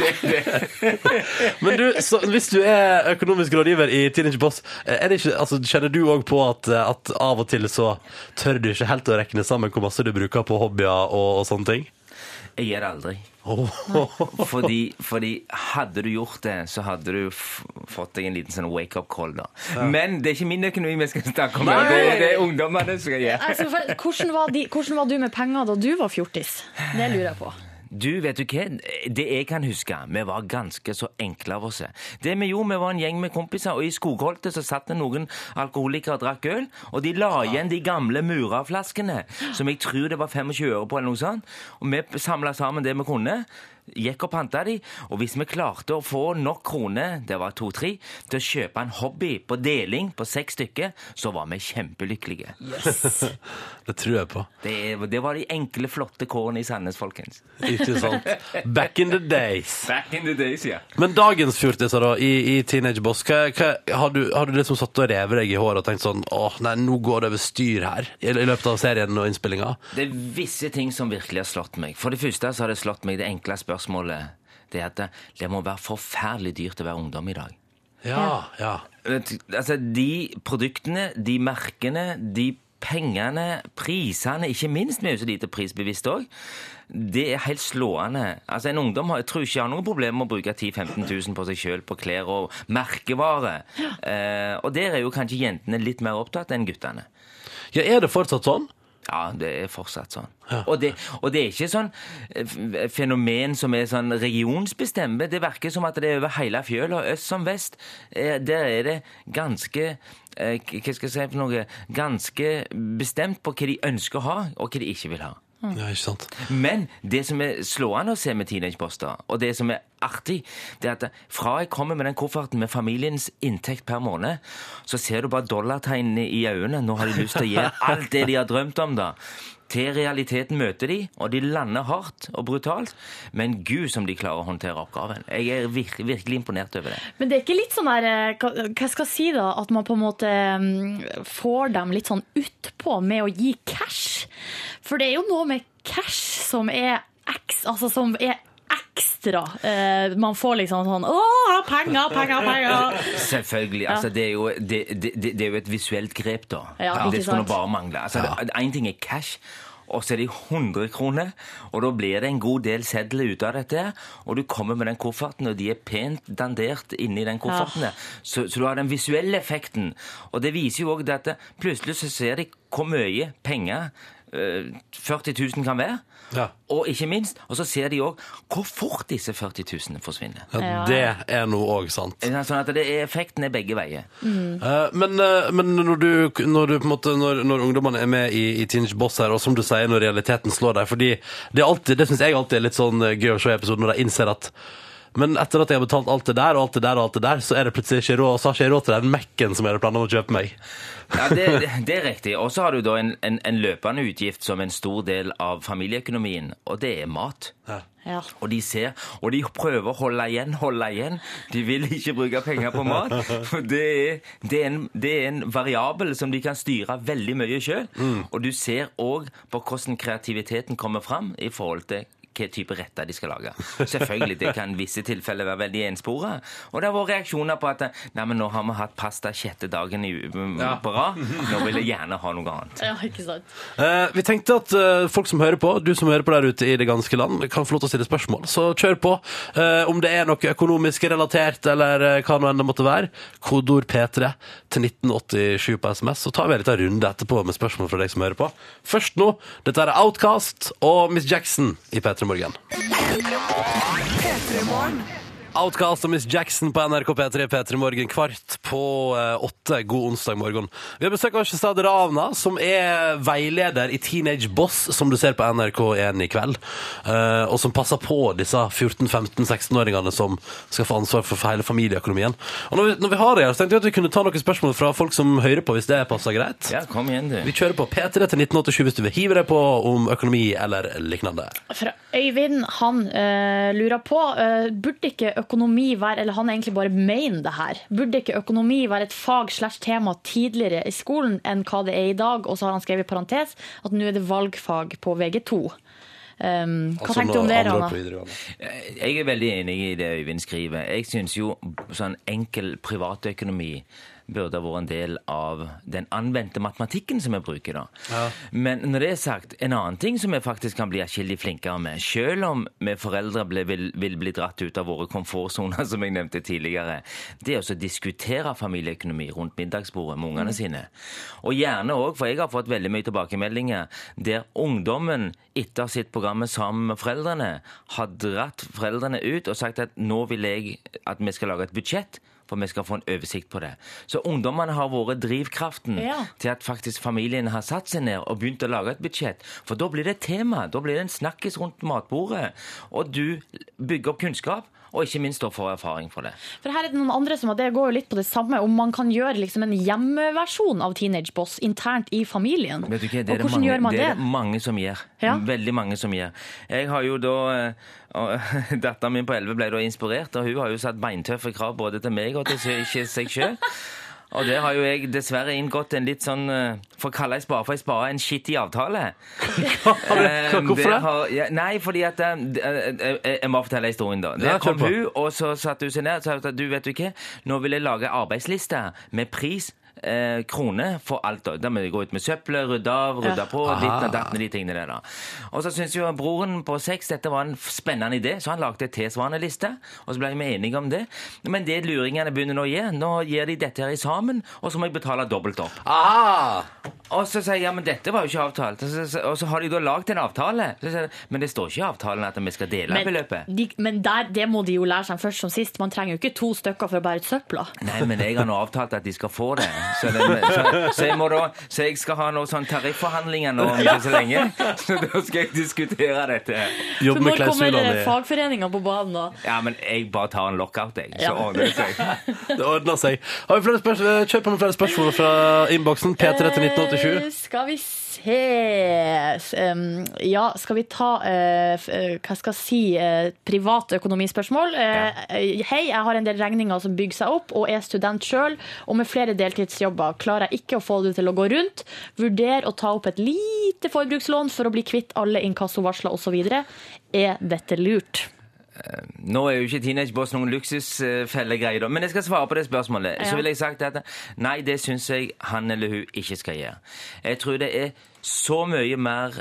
det, det, <laughs> Men du, så, hvis du er økonomisk rådgiver i Teenage Boss, er det ikke, altså, kjenner du òg på at, at av og til så tør du ikke helt å regne sammen hvor masse du bruker på hobbyer og, og sånne ting? jeg gjør det aldri. Oh. <laughs> Fordi, fordi hadde du gjort det, så hadde du f fått deg en liten sånn wake-up call. da. Men det er ikke min økonomi vi skal snakke om. Det, det er ungdommene som skal gjøre. Altså, hvordan, var de, hvordan var du med penger da du var fjortis? Det lurer jeg på. Du, vet du hva? Det jeg kan huske, vi var ganske så enkle av oss. Det vi gjorde, vi var en gjeng med kompiser, og i skogholtet så satt det noen alkoholikere og drakk øl, og de la igjen de gamle muraflaskene, som jeg tror det var 25 øre på eller noe sånt, og vi samla sammen det vi kunne. Gikk og panta de, og hvis vi klarte å få nok kroner, det var to-tre, til å kjøpe en hobby på deling på seks stykker, så var vi kjempelykkelige. <laughs> Det tror jeg på. Det, det var de enkle, flotte kårene i Sandnes, folkens. Ikke sant? Back in the days. Back in the days, ja. Men dagens fjortiser da, i, i Teenage Boss, hva, hva, har, du, har du liksom satt og revet deg i håret og tenkt sånn åh, nei, nå går det over styr her, i, i løpet av serien og innspillinga? Det er visse ting som virkelig har slått meg. For det første så har det slått meg det enkle spørsmålet. Det er at det, må være forferdelig dyrt å være ungdom i dag. Ja, ja. Altså, de produktene, de merkene, de pengene, prisene, ikke minst, vi er jo så lite prisbevisste òg. Det er helt slående. Altså, En ungdom har, jeg tror ikke har noe problem med å bruke 10 000-15 000 på seg sjøl, på klær og merkevare. Eh, og der er jo kanskje jentene litt mer opptatt enn guttene. Ja, Er det fortsatt sånn? Ja, det er fortsatt sånn. Og, det, og det er ikke sånn eh, fenomen som er sånn regionsbestemt. Det virker som at det er over hele fjøla, øst som vest. Eh, Der er det ganske eh, Hva skal jeg si for noe? Ganske bestemt på hva de ønsker å ha, og hva de ikke vil ha. Ja, ikke sant? Men det som er slående å se med teenageposter, og det som er artig, det er at fra jeg kommer med den kofferten med familiens inntekt per måned, så ser du bare dollartegnene i øynene. Nå har de lyst til å gjøre <laughs> alt det de har drømt om, da. Til realiteten møter de, og de lander hardt og brutalt. Men gud som de klarer å håndtere oppgaven. Jeg er vir virkelig imponert over det. Men det er ikke litt sånn der eh, Hva hva skal jeg si, da? At man på en måte mm, får dem litt sånn utpå med å gi cash? For det er jo noe med cash som er X, altså som er ekstra. Eh, man får liksom sånn Å, penger, penger, penger! Selvfølgelig. altså det, er jo, det, det, det det er jo et visuelt grep, da. Ja, det skulle bare mangle. Altså, Én ting er cash. Og så er det 100 kroner, og da blir det en god del sedler ut av dette. Og du kommer med den kofferten, og de er pent dandert inni den kofferten. Ja. Så, så du har den visuelle effekten. Og det viser jo òg at plutselig så ser de hvor mye penger 40 000 kan være. Ja. Og ikke minst, og så ser de òg hvor fort disse 40 000 forsvinner. Ja, det er nå òg sant. Sånn at det er, effekten er begge veier. Eh, men, eh, men når du, når du på en måte Når, når ungdommene er med i, i Teenage Boss her, og som du sier, når realiteten slår deg Fordi det, er alltid- det syns jeg alltid er litt sånn eh, gøy å se i episoden når de innser at men etter at jeg har betalt alt det der og alt det der, og alt det der, så er det plutselig ikke råd, så har ikke jeg råd til den Mac-en som jeg hadde planer om å kjøpe meg. <laughs> Ja, det, det er riktig. Og så har du da en, en, en løpende utgift som en stor del av familieøkonomien, og det er mat. Ja. Og de ser, og de prøver å holde igjen, holde igjen. De vil ikke bruke penger på mat. <laughs> For det er, det er, en, det er en variabel som de kan styre veldig mye sjøl. Og du ser òg på hvordan kreativiteten kommer fram i forhold til hva type retter de skal lage. Selvfølgelig, Det kan visse tilfeller være veldig enspora. Og det har vært reaksjoner på at nei, men nå har vi hatt pasta sjette dagen i, på rad. Nå vil jeg gjerne ha noe annet. Ja, ikke sant. Eh, vi tenkte at eh, folk som hører på, du som hører på der ute i det ganske land, kan få lov til å stille spørsmål. Så kjør på. Eh, om det er noe økonomisk relatert, eller eh, hva nå enn det måtte være, kodord P3 til 1987 på SMS, så tar vi en liten runde etterpå med spørsmål fra deg som hører på. Først nå, dette er Outcast og Miss Jackson i P3 Morgen. Outcast og Miss Jackson på NRK P3 P3 Morgen kvart på eh, åtte. God onsdag morgen. Vi har besøk av Shestad Ravna, som er veileder i Teenage Boss, som du ser på NRK1 i kveld. eh, og som passer på disse 14-15-16-åringene som skal få ansvar for hele familieøkonomien. Og når vi, når vi har det her, så tenkte jeg at vi kunne ta noen spørsmål fra folk som hører på, hvis det passer greit. Ja, kom igjen, du. Vi kjører på P3 til 1987 hvis du vil hive deg på om økonomi eller lignende. Fra Øyvind, han eh, lurer på eh, Burde ikke økonomi være Eller han egentlig bare mener det her. Burde ikke økonomi være et fag slash tema tidligere i skolen enn hva det er i dag? Og så har han skrevet i parentes at nå er det valgfag på VG2. Um, hva Altså, tenker du om det, Rana? Jeg er veldig enig i det Øyvind skriver. Jeg syns jo sånn enkel privatøkonomi burde ha vært en del av den anvendte matematikken som vi bruker. da. Men når det er sagt, en annen ting som vi faktisk kan bli atskillig flinkere med, selv om vi foreldre ble, vil, vil bli dratt ut av våre komfortsoner, <laughs> som jeg nevnte tidligere, det er å diskutere familieøkonomi rundt middagsbordet med ungene sine. Og gjerne òg, for jeg har fått veldig mye tilbakemeldinger der ungdommen etter sitt program sammen med foreldrene, har dratt foreldrene ut og sagt at nå vil jeg at vi skal lage et budsjett. For vi skal få en oversikt på det. Så ungdommene har vært drivkraften Ja. til at faktisk familien har satt seg ned og begynt å lage et budsjett. For da blir det et tema. Da blir det en snakkis rundt matbordet. Og du bygger opp kunnskap, og ikke minst å får erfaring for det. For her er det noen andre som det går jo litt på det samme, om man kan gjøre liksom en hjemmeversjon av Teenage Boss internt i familien. Vet du hva, det og er det hvordan mange, gjør man det? det? er det mange som gjør. Ja. Veldig mange som gjør. Jeg har jo da eh, <laughs> Datteren min på 11 ble da inspirert, og hun har jo satt beintøffe krav både til meg og til seg sjøl. Og der har jo jeg dessverre inngått en litt sånn, eh, for å kalle ei spade for ei spade, en skittig avtale. <laughs> Eh, Hvorfor det? har- ja, nei, fordi at eh, Jeg må fortelle historien, da. Der kom hun, og så satte hun seg ned og sa at du vet du hva, nå vil jeg lage arbeidsliste med pris. Eh, krone for alt. Da må de gå ut med søppelet, rydde av, rydde på. Ditt og datten, de tingene der. da. Og så syns jo broren på seks dette var en spennende idé, så han lagde et tilsvarende liste. Og så ble vi enige om det. Men det luringene begynner nå å gi, nå gir de dette her i sammen, og så må jeg betale dobbelt opp. Aha! Og så sier jeg ja, men dette var jo ikke avtalt. Og så, så, og så har de da lagd en avtale. Så sier jeg, men det står ikke i avtalen at vi skal dele Men, beløpet. de, men der, det må de jo lære seg først som sist. Man trenger jo ikke to stykker for å bære ut søpla. Nei, men jeg har nå avtalt at de skal få det. Så, det, så, så, jeg, må da, så jeg skal ha noen sånn tarifforhandlinger nå om ikke så lenge. Så da skal jeg diskutere dette. Jobb med med når kommer klausulene i fagforeninga på banen da? Ja, men jeg bare tar en lockout, jeg. Så Ja. ordner det seg. <laughs> Det ordner seg. Har vi flere spørsmål? Kjør på med flere spørsmål fra innboksen. P3 til 1987. Eh, Skal vi se um, Ja, skal vi ta eh, eh, Hva skal jeg si uh, Private økonomispørsmål. Ja. Hei, jeg har en del regninger som bygger seg opp, og er student sjøl. Og med flere deltidsjobber klarer jeg ikke å få det til å gå rundt. Vurder å ta opp et lite forbrukslån for å bli kvitt alle inkassovarsler osv. Er dette lurt? Nå er jo ikke teenageboss noen luksusfellegreie, men jeg skal svare på det spørsmålet. Ja. Så vil jeg sagt at nei, det syns jeg han eller hun ikke skal gjøre. Jeg tror det er så mye mer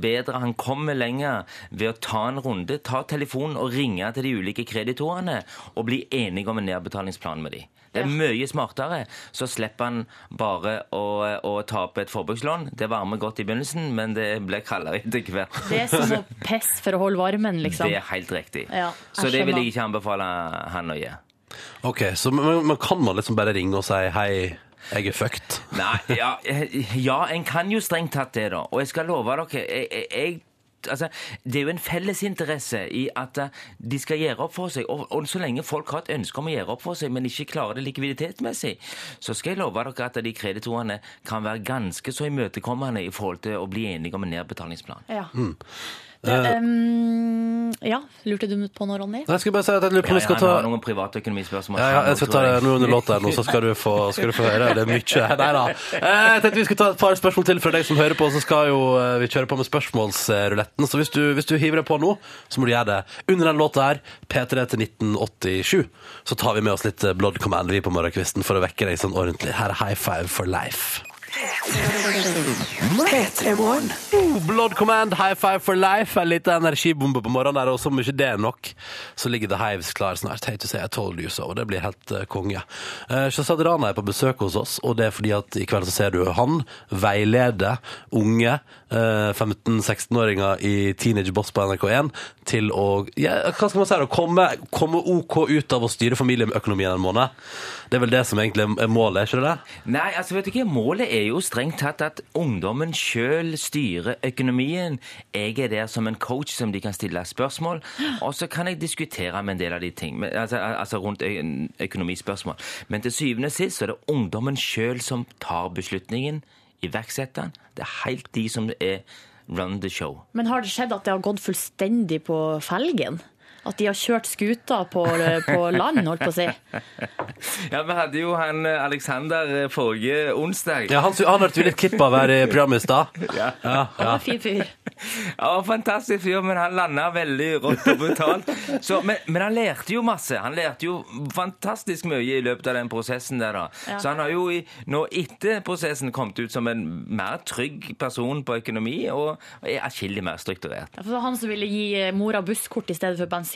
bedre. Han kommer lenger ved å ta en runde, ta telefonen og ringe til de ulike kreditorene og bli enige om en nedbetalingsplan med dem. Det er mye smartere. Så slipper han bare å, å ta opp et forbrukslån. Det varmer godt i begynnelsen, men det blir kaldere etter hvert. Det er som å pisse for å holde varmen, liksom. Det er helt riktig. Ja, så det vil jeg ikke anbefale han å gjøre. Ok, så men, men kan man liksom bare ringe og si hei, jeg er fucked? Nei, ja, ja, en kan jo strengt tatt det, da. Og jeg skal love dere jeg, jeg Altså, det er jo en fellesinteresse i at eh, de skal gjøre opp for seg. Og, og så lenge folk har et ønske om å gjøre opp for seg, men ikke klarer det likviditetsmessig, så skal jeg love dere at de kreditorene kan være ganske så imøtekommende i forhold til å bli enige om en nedbetalingsplan. Ja. Mm. Um, ja, lurte du på noe, Ronny? Nei, Jeg skal bare si at jeg lurer på om vi skal ta ja, har noen privatøkonomispørsmål. ja, ja, jeg skal ta det nå under låta, her nå, så skal du få, skal du få høre. Det er mye. Nei da. Eh, Jeg tenkte vi skulle ta et par spørsmål til fra deg som hører på, så skal jo vi kjøre på med spørsmålsruletten. Så hvis du, hvis du hiver deg på nå, så må du gjøre det under den låta her, P3 til 1987. Så tar vi med oss litt Blood Command vi på morgenkvisten for å vekke deg sånn ordentlig. Her er High Five for Life. Oh, Blood Command, High Five for Life. En liten energibombe på morgenen der, og som ikke det er nok, så ligger The Hives klar snart. Hate to say I told you so, det blir helt uh, konge. Uh, Shazad Rana er på besøk hos oss, og det er fordi at i kveld så ser du han veilede unge uh, 15-16-åringer i Teenage Boss på NRK1 til å ja, hva skal man si Å komme, komme OK ut av å styre familieøkonomien en måned. Det er vel det som egentlig er målet, er ikke det? Nei, altså vet du ikke, Målet er jo strengt tatt at ungdommen sjøl styrer økonomien. Jeg er der som en coach som de kan stille spørsmål, <gasps> og så kan jeg diskutere med en del av de ting, altså, altså rundt økonomispørsmål. Men til syvende og sist så er det ungdommen sjøl som tar beslutningen, iverksetter den. Det er helt de som er run the show. Men har det skjedd at det har gått fullstendig på felgen? At de har kjørt skuta på, på land, holdt på å si? Ja, Vi hadde jo han eh, Alexander eh, forrige onsdag. Ja, han, han hørte vi litt klipp av her i programmet i stad. <laughs> Ja. Ja, Han ja. var en fin fyr. Ja, fantastisk fyr, men han landa veldig rått og brutalt. Så, men, men han lærte jo masse. Han lærte jo fantastisk mye i løpet av den prosessen der, da. Ja. Så han har jo i, nå etter prosessen kommet ut som en mer trygg person på økonomi, og er atskillig mer strukturert. Ja, for Det var han som ville gi eh, mora busskort i stedet for bensin.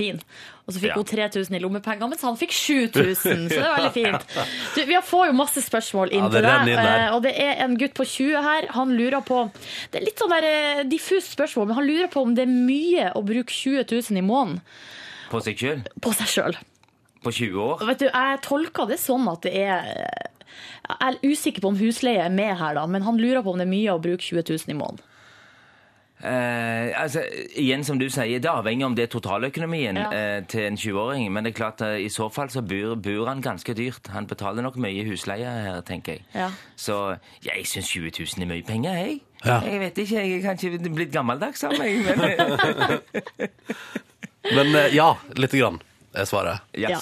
Og så fikk Ja. hun 3000 i lommepenger, mens han fikk 7000. Så det er veldig fint. Du, vi har- får jo masse spørsmål inn Ja, til deg. inn eh, Og det er en gutt på 20 her. Han lurer på Det er litt sånn der eh, diffust spørsmål, men han lurer på om det er mye å bruke 20 000 i måneden På seg sjøl. på seg sjøl. På 20 år. Vet du, jeg tolker det sånn at det er Jeg er usikker på om husleie er med her, da, men han lurer på om det er mye å bruke 20 000 i måneden. Eh, altså, igjen som du sier, Det avhenger om det er totaløkonomien Ja. eh, til en 20-åring. Men det er klart eh, i så fall så bor, bor han ganske dyrt. Han betaler nok mye husleie her, tenker jeg. Ja. Så ja, jeg syns 20 000 er mye penger, jeg. Ja. Jeg vet ikke, jeg er kanskje blitt gammeldags av meg, men <laughs> Men eh, ja, lite grann. Er svaret. Ja.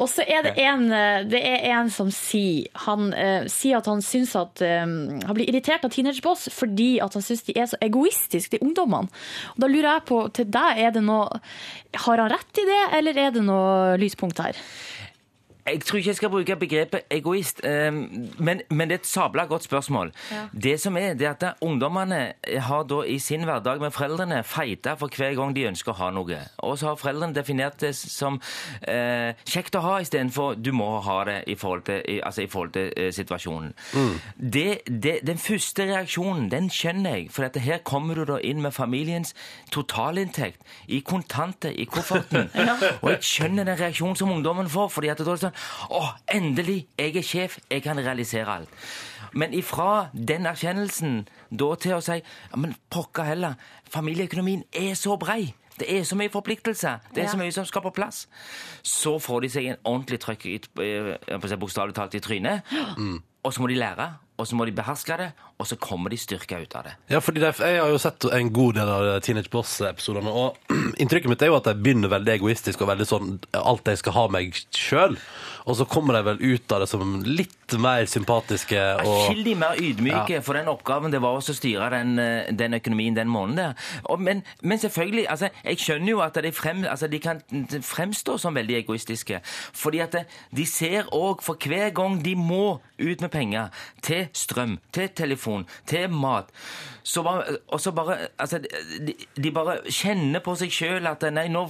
Og så er det en, eh, det er en som sier Han uh, sier at han syns at um, Han blir irritert av teenageboss fordi at han syns de er så egoistiske, de ungdommene. Og da lurer jeg på, til deg, er det noe Har han rett i det, eller er det noe lyspunkt her? Jeg tror ikke jeg skal bruke begrepet egoist, eh, men, men det er et sabla godt spørsmål. Ja. Det som er, det er at ungdommene har da i sin hverdag med foreldrene feita for hver gang de ønsker å ha noe. Og så har foreldrene definert det som eh, kjekt å ha istedenfor du må ha det i forhold til, i, altså i forhold til eh, situasjonen. Det, det, den første reaksjonen, den skjønner jeg, for at her kommer du da inn med familiens totalinntekt i kontanter i kofferten. <laughs> Og jeg skjønner den reaksjonen som ungdommen får, fordi at det er sånn Å, endelig! Jeg er sjef, jeg kan realisere alt. Men ifra den erkjennelsen da til å si ja, men pokker heller, familieøkonomien er så brei. Det er så mye forpliktelser. Det er så mye som skal på plass. Så får de seg en ordentlig trøkk i- eh, bokstavelig talt i trynet. Og så må de lære, og så må de beherske det, og så kommer de styrka ut av det. Ja, fordi det, Jeg har jo sett en god del av Teenage Boss-episodene, og <clears throat> inntrykket mitt er jo at de begynner veldig egoistisk og veldig sånn alt jeg skal ha meg sjøl. Og så kommer de vel ut av det som litt mer sympatiske og Atskillig mer ydmyke Ja. for den oppgaven det var å styre den, eh, den økonomien den måneden. Og, men, men selvfølgelig, altså, jeg skjønner jo at de, frem, altså, de kan fremstå som veldig egoistiske. Fordi at eh, de ser òg for hver gang de må ut med penger til strøm, til telefon, til mat, så bare, og så bare altså, de, de bare kjenner på seg sjøl at nei, nå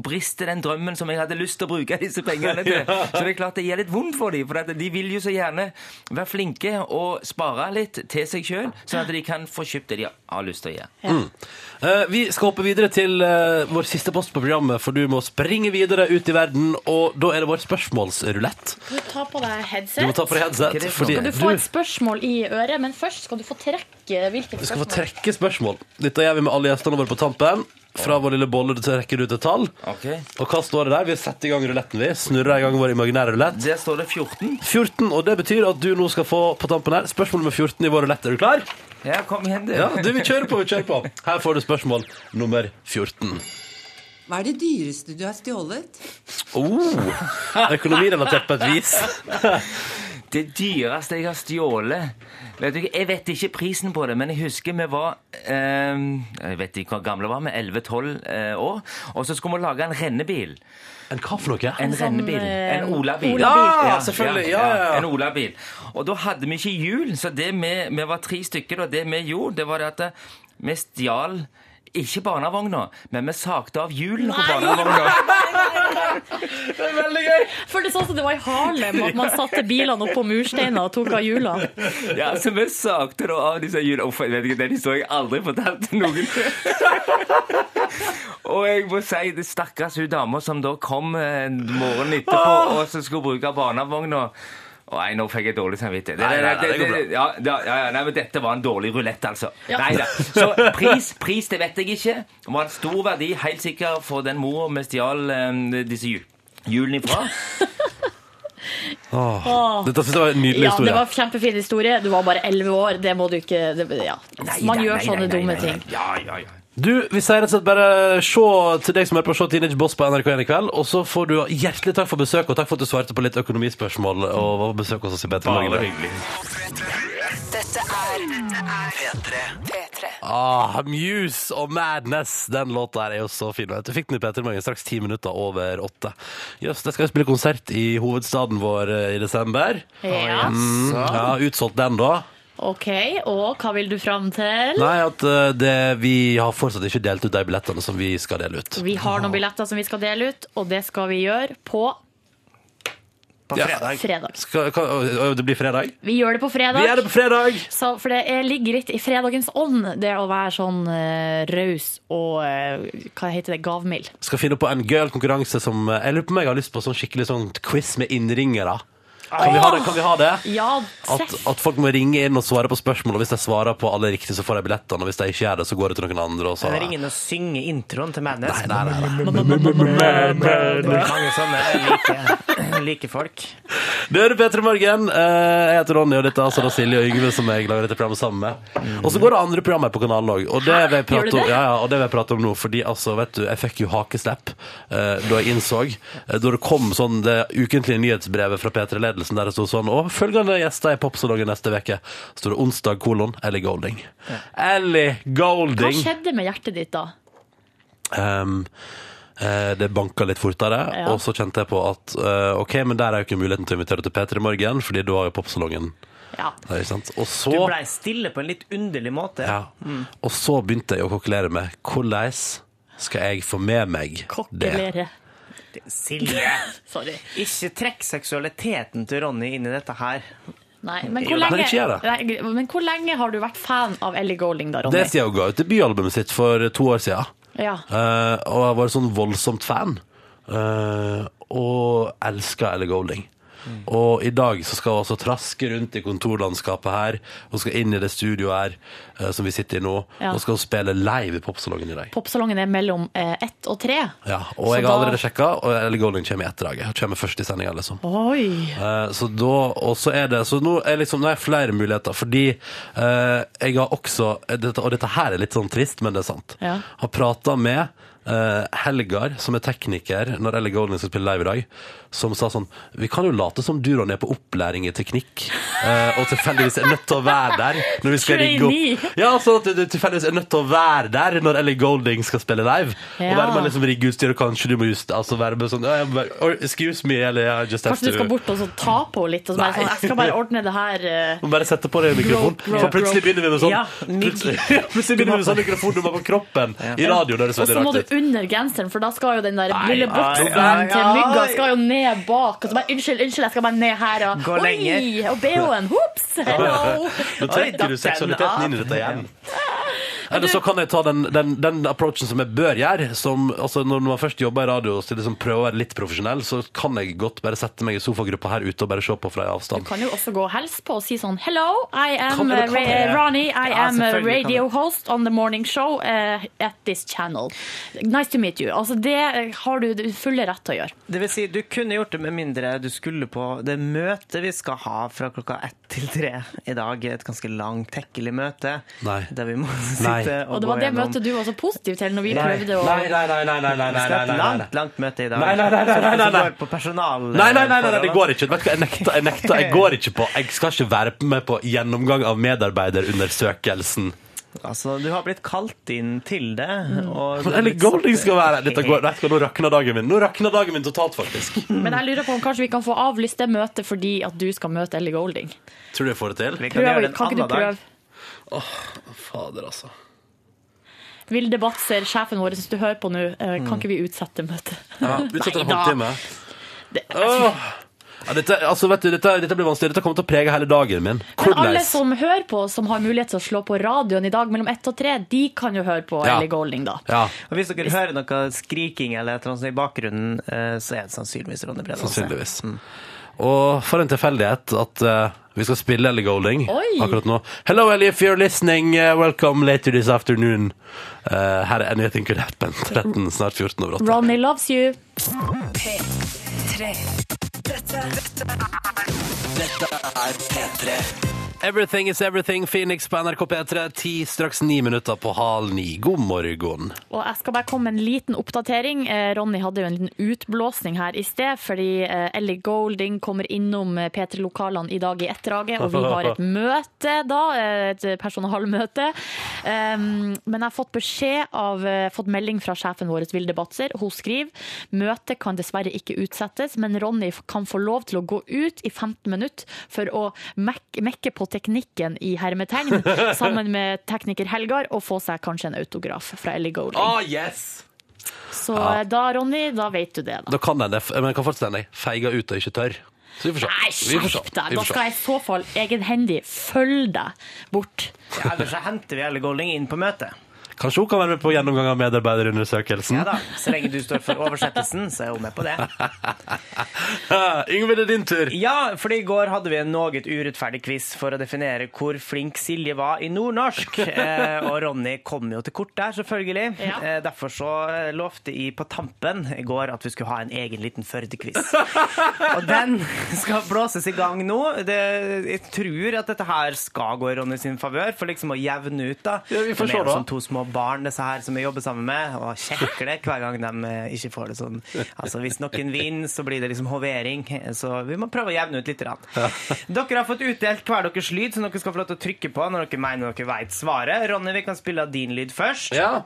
brister den drømmen som jeg hadde lyst til å bruke disse pengene til. <laughs> Så det er klart det gjør litt vondt for dem, for at de vil jo så gjerne være flinke og spare litt til seg sjøl, sånn at de kan få kjøpt det de har lyst til å gjøre. Mm. Uh, vi skal hoppe videre til uh, vår siste post på programmet, for du må springe videre ut i verden, og da er det vår spørsmålsrulett. Du tar på deg headset. Du må ta på deg headset, fordi Skal du få et spørsmål i øret, men først skal du få trekke hvilket skal få trekke spørsmål. Dette gjør vi med alle gjestene våre på tampen. Fra vår lille bolle du trekker ut et tall. Og hva står det der? Vi setter i gang ruletten, vi. Snurrer i gang vår imaginære rulett. Det står det 14. 14, og det betyr at du nå skal få på tampen her spørsmål nummer 14 i vår rulett. Er du klar? Ja, kom igjen, du. Ja, du, vi kjører på, vi kjører på. Her får du spørsmål nummer 14. Hva er det dyreste du har stjålet? Oh, økonomirelatert på et vis. Det dyreste jeg har stjålet vet du, Jeg vet ikke prisen på det, men jeg husker vi var eh, Jeg vet ikke hvor gamle vi var, vi 11-12 eh, år. Og så skulle vi lage en rennebil. En hva for noe? En En sånn, rennebil. eh, En olabil. Ola Ja, selvfølgelig. Ja, ja, ja. En olabil. Og da hadde vi ikke hjul, så det vi, vi var tre stykker, og det vi gjorde, det var det at vi stjal ikke barnevogna, men vi sagte av hjulene på barnevogna. Det er veldig gøy! Føltes sånn som det var i Harlem, at man satte bilene oppå på mursteiner og tok av hjulene. Ja, så vi sagte da av disse hjulene. Uff, jeg vet ikke, den historien har jeg aldri fortalt til noen. og jeg må si, det stakkars hun dama som da kom eh, morgenen etterpå og så skulle bruke barnevogna. Nei, nå fikk jeg dårlig samvittighet. Nei, nei, nei, det det, det ja, ja, ja, ja, nei, men dette var en dårlig rulett, altså. Ja. Nei da. Så pris, pris, det vet jeg ikke. Det var en stor verdi, helt sikkert, for den mora vi stjal eh, disse hjulene ifra. <laughs> Åh, Dette synes jeg var en nydelig Ja, det var en kjempefin historie. Du var bare elleve år. Det må du ikke det, ja. Nei, Man gjør nei, sånne dumme nei, ting. nei. Ja, ja, ja. Du, vi sier rett og slett bare se til deg som er på Se Teenage Boss på NRK1 i kveld, og så får du hjertelig takk for besøk, og takk for at du svarte på litt økonomispørsmål og var på besøk hos oss i Petra Bare Morgen. hyggelig. Dette er P3. P3. Ah, Muse og Madness. Den låta her er jo så fin. Du fikk den i Petra Morgen straks ti minutter over åtte. Jøss, det skal jo spille konsert i hovedstaden vår eh, i desember. Ja. Mm, ja, utsolgt den, da. OK, og hva vil du fram til? Nei, at eh, det, vi har fortsatt ikke delt ut de billettene som vi skal dele ut. Vi har noen billetter som vi skal dele ut, og det skal vi gjøre på På Ja. fredag. fredag. Skal, hva, å, det blir fredag? Vi gjør det på fredag. Vi gjør det på fredag! Så, for det er, ligger litt i fredagens ånd, det å være sånn uh, raus og eh, hva heter det, gavmild. Skal finne på en gøyal konkurranse som eh, Jeg lurer på om jeg har lyst på sånn skikkelig sånn quiz med innringere. Kan vi ha det? Kan vi ha det? Ja, At, at folk må ringe inn og svare på spørsmål, og hvis de svarer på alle riktig, så får de billettene, og hvis de ikke gjør det, så går det til noen andre. Og så... Eller ingen å synge introen til Madness. Nei, nei, nei, mange sånne like, like folk. Det er P3 Morgen. Eh, Jeg heter Ronny, og dette er altså da Silje og Yngve som jeg lager dette programmet sammen med. Og så går det andre programmer på kanalen òg. Og det vil jeg prate om, ja, ja, og det vil jeg prate om nå, fordi altså, vet du, jeg fikk jo hakeslepp eh, da jeg innså eh, Da det kom sånn det ukentlige nyhetsbrevet fra P3-ledelsen der det sto sånn Og følgende gjester i Popsalongen neste uke. Så står det onsdag, kolon, Ellie Golding. Ellie Hva skjedde med hjertet ditt da? Um, eh, det banka litt fortere, Ja. og så kjente jeg på at uh, OK, men der er jo ikke muligheten til å invitere til P3 Morgen, fordi da har jo popsalongen Ja. ikke sant? Og så, Du blei stille på en litt underlig måte. ja, og så begynte jeg å kokkelere med hvordan skal jeg få med meg det? Silje, <laughs> Sorry. ikke trekk seksualiteten til Ronny inn i dette her. Nei, men hvor, lenge. Nei, men hvor lenge har du vært fan av Ellie Golding, da, Ronny? Det siden hun ga ut debutalbumet sitt for to år siden. Ja. Uh, og jeg var sånn voldsomt fan. Uh, og elska Ellie Golding. Mm. Og i dag så skal hun altså traske rundt i kontorlandskapet her. Hun skal inn i det studioet her eh, som vi sitter i nå. Ja. Og skal hun spille live i popsalongen i dag. Popsalongen er mellom eh, ett og tre. Ja, og Så jeg har da- allerede sjekka, og Ellie Golding kommer i etterdraget. Hun kommer først i sendinga, liksom. Eh, Så da, og så er det Så nå er liksom, er det flere muligheter, fordi eh, jeg har også dette, Og dette her er litt sånn trist, men det er sant. Ja. Har prata med eh, Helgar, som er tekniker, når Ellie Golding skal spille live i dag, som sa sånn Vi kan jo late som du, Ronny, er på opplæring i teknikk, eh, og tilfeldigvis er nødt til å være der når vi skal rigge opp Ja, sånn at du tilfeldigvis er nødt til å være der når Ellie Golding skal spille live. Og være med liksom rigge utstyr, og kanskje du må just altså være med sånn «Ja, bare, or, Excuse me, eller I just have Kanskje du skal bort og så ta på litt? Og så bare Nei. sånn, jeg skal bare ordne det her. uh, må bare sette på deg grope, For plutselig begynner vi med sånn Ja, Plutselig, <laughs> plutselig begynner vi med sånn mikrofonnummer på kroppen i radio. Det høres Og så må du under genseren, for da skal jo den der lille boksen til mygga skal jo ned bak. Og så bare unnskyld, unnskyld, jeg skal bare ned her. Og, Gå lenger. Oi, og BH-en, hops, <laughs> hello! Nå trekker du seksualiteten inn i dette igjen. Eller så kan jeg ta den, den, den approachen som jeg bør gjøre. Som, altså når man først jobber i radio og liksom prøver å være litt profesjonell, så kan jeg godt bare sette meg i sofagruppa her ute og bare se på fra en Du kan jo også gå og hilse på og si sånn Hello, I am Kan- uh, kan Ra- Ronny. I Ja, am a radio host on the morning show uh, at this channel. Nice to meet you. Altså, det har du fulle rett til å gjøre. Det vil si, du kunne gjort det med mindre du skulle på det møtet vi skal ha fra klokka ett til tre i dag. Et ganske langt, tekkelig møte. Nei. Der vi må Nei. sitte og, Og det gå var det gjennom- møtet du var så positiv til når vi Nei, prøvde å nei, nei, nei, nei, nei, nei, nei, nei, nei, langt, langt møte i dag. Nei, nei, nei, nei, nei, nei, nei. på personal... Nei, nei, nei, nei, nei, det går ikke. Vet du hva, jeg nekter, jeg nekter. Jeg går ikke på Jeg skal ikke være med på gjennomgang av medarbeiderundersøkelsen. Altså, du har blitt kalt inn til det. Og <laughs> Men Ellie Golding skal være <laughs> her. Dette går, Nå rakner dagen min. Nå rakner dagen min totalt, faktisk. <laughs> Men jeg lurer på om kanskje vi kan få avlyst det møtet fordi at du skal møte Ellie Golding. Tror du jeg får det til? Vi kan Prøv, gjøre det en kan ikke du annen dag. oh, Fader, altså. Vilde Batzer, sjefen vår, hvis du hører på nå, eh, kan ikke vi utsette møtet? Ja, Utsatt en halvtime. Det- Åh. Ja, dette, altså, vet du, dette, dette blir vanskelig. Dette kommer til å prege hele dagen min. Men alle som hører på, som har mulighet til å slå på radioen i dag mellom ett og tre, de kan jo høre på Ja. Ellie Golding, da. Ja, Og hvis dere hører noe skriking eller et eller annet sånt i bakgrunnen, eh, så er det sannsynligvis Ronny Brede Sannsynligvis. Mm. Og for en tilfeldighet at uh, vi skal spille Ellie Golding Oi. akkurat nå. Hello, Ellie, if you're listening, uh, welcome later this afternoon. Uh, her er Anything Could Happen. 13, snart 14 over 8. Ronny loves you. Dette er P3. Everything is everything, Phoenix på NRK P3. Ti, straks ni minutter på halv ni. God morgen. Og jeg skal bare komme med en liten oppdatering. Eh, Ronny hadde jo en liten utblåsning her i sted, fordi eh, Ellie Golding kommer innom eh, P3-lokalene i dag i etterdraget, og vi har et <laughs> møte da, et personalmøte. Um, men jeg har fått beskjed av, fått melding fra sjefen vår, Vilde Batzer. Hun skriver møtet kan dessverre ikke utsettes, men Ronny kan få lov til å gå ut i 15 minutter for å mekke, mekke på teknikken i hermetegn, <laughs> sammen med tekniker Helgar, og få seg kanskje en autograf fra Ellie Golding. Ah, yes! Så ja. da, Ronny, da vet du det, da. Da kan jeg det, men jeg kan fortsatt hende jeg feiga ut og ikke tør. Så vi får se. Nei, skjerp deg! Da skal jeg i så fall egenhendig følge deg bort. Ja, Ellers så henter vi Ellie Golding inn på møtet. Kanskje hun kan være med på gjennomgang av medarbeiderundersøkelsen? Ja da, Så lenge du står for oversettelsen, så er hun med på det. <laughs> Yngve, det er din tur. Ja, for i går hadde vi en noe urettferdig quiz for å definere hvor flink Silje var i nordnorsk. <laughs> Eh, og Ronny kom jo til kort der, selvfølgelig. Ja. Eh, derfor så eh, lovte jeg på tampen i går at vi skulle ha en egen liten Førde-quiz. <laughs> og den skal blåses i gang nå. Det, jeg tror at dette her skal gå i Ronny sin favør, for liksom å jevne ut, da. Ja, vi får se da. som to små barn, disse her som vi jobber sammen med, og kjekler hver gang de eh, ikke får det sånn. Altså, hvis noen vinner, så blir det liksom hovering. Så vi må prøve å jevne ut litt. Rann. Dere har fått utdelt hver deres lyd, som dere skal få lov til å trykke på når dere mener dere vet svaret. Ronny, vi kan spille av din lyd først. Ja.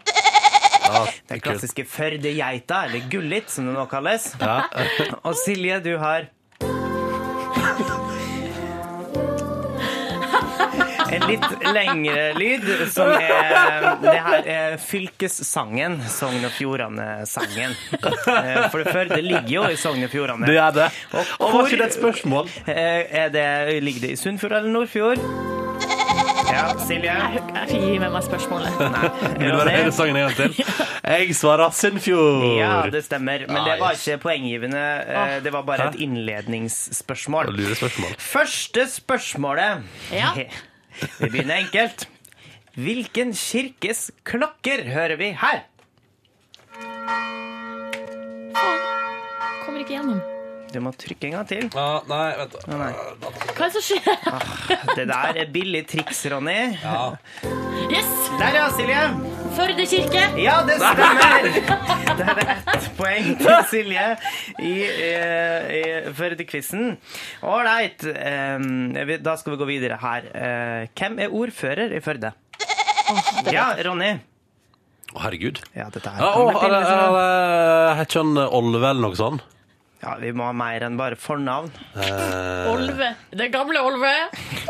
Den klassiske Førde-geita, eller Gullit, som det nå kalles. Ja. <laughs> Og Silje, du har En litt lengre lyd, som er Det her er fylkessangen. Sogn og Fjordane-sangen. Eh, For det Førde ligger jo i Sogn og Fjordane. Det er det. Og Og var ikke det et spørsmål? Eh, Er det, ligger det i Sunnfjord eller Nordfjord? Ja, Silje? Jeg jeg gi med meg spørsmålet. Vil du bare høre sangen en gang til? Jeg svarer Sunnfjord. Ja, det stemmer. Men det var ikke poenggivende. Eh, Det var bare et innledningsspørsmål. Første spørsmålet. Ja. Vi begynner enkelt. Hvilken kirkes klokker hører vi her? Kommer ikke gjennom. Du må trykke en gang til. Ja, nei, vent da. Nei. Hva er det som skjer? Det der er billig triks, Ronny. Ja. Yes! Der, ja, Silje. Førde kirke. Ja, det stemmer! <laughs> Det er ett poeng til Silje i, eh, i Førde-quizen. Ålreit. eh, Da skal vi gå videre her. Eh, Hvem er ordfører i Førde? Ja, Ronny. Å, herregud. Ja, dette Ja, å, er er Heter han Olve eller noe sånt? Ja, vi må ha mer enn bare fornavn. Eh, Olve. Det gamle Olve.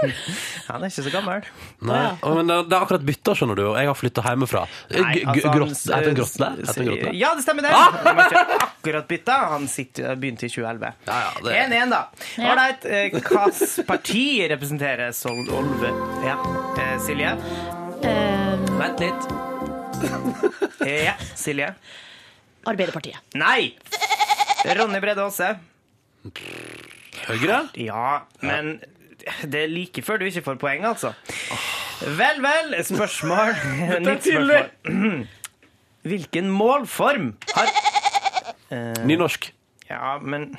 <laughs> Han er ikke så gammel. Nei, Å, men det, det er akkurat bytta, skjønner du, og jeg har flytta hjemmefra. Nei, G- altså, g- han- Heter han Grotte? Ja, det stemmer det. Han har ikke akkurat bytta. Han sitter, begynte i 2011. 1-1, Ja, ja, det- 1-1, da. Ålreit. Ja. Hvilket parti representerer Sold Olve? Ja. Eh, Silje? Eh, Vent litt. Eh, <laughs> Ja, Silje? Arbeiderpartiet. Nei! Ronny Brede Aase. Høyre? Ja, men det er like før du ikke får poeng, altså. Vel, vel. Spørsmål. <laughs> Nytt spørsmål. <clears throat> Hvilken målform har Nynorsk. Ja, men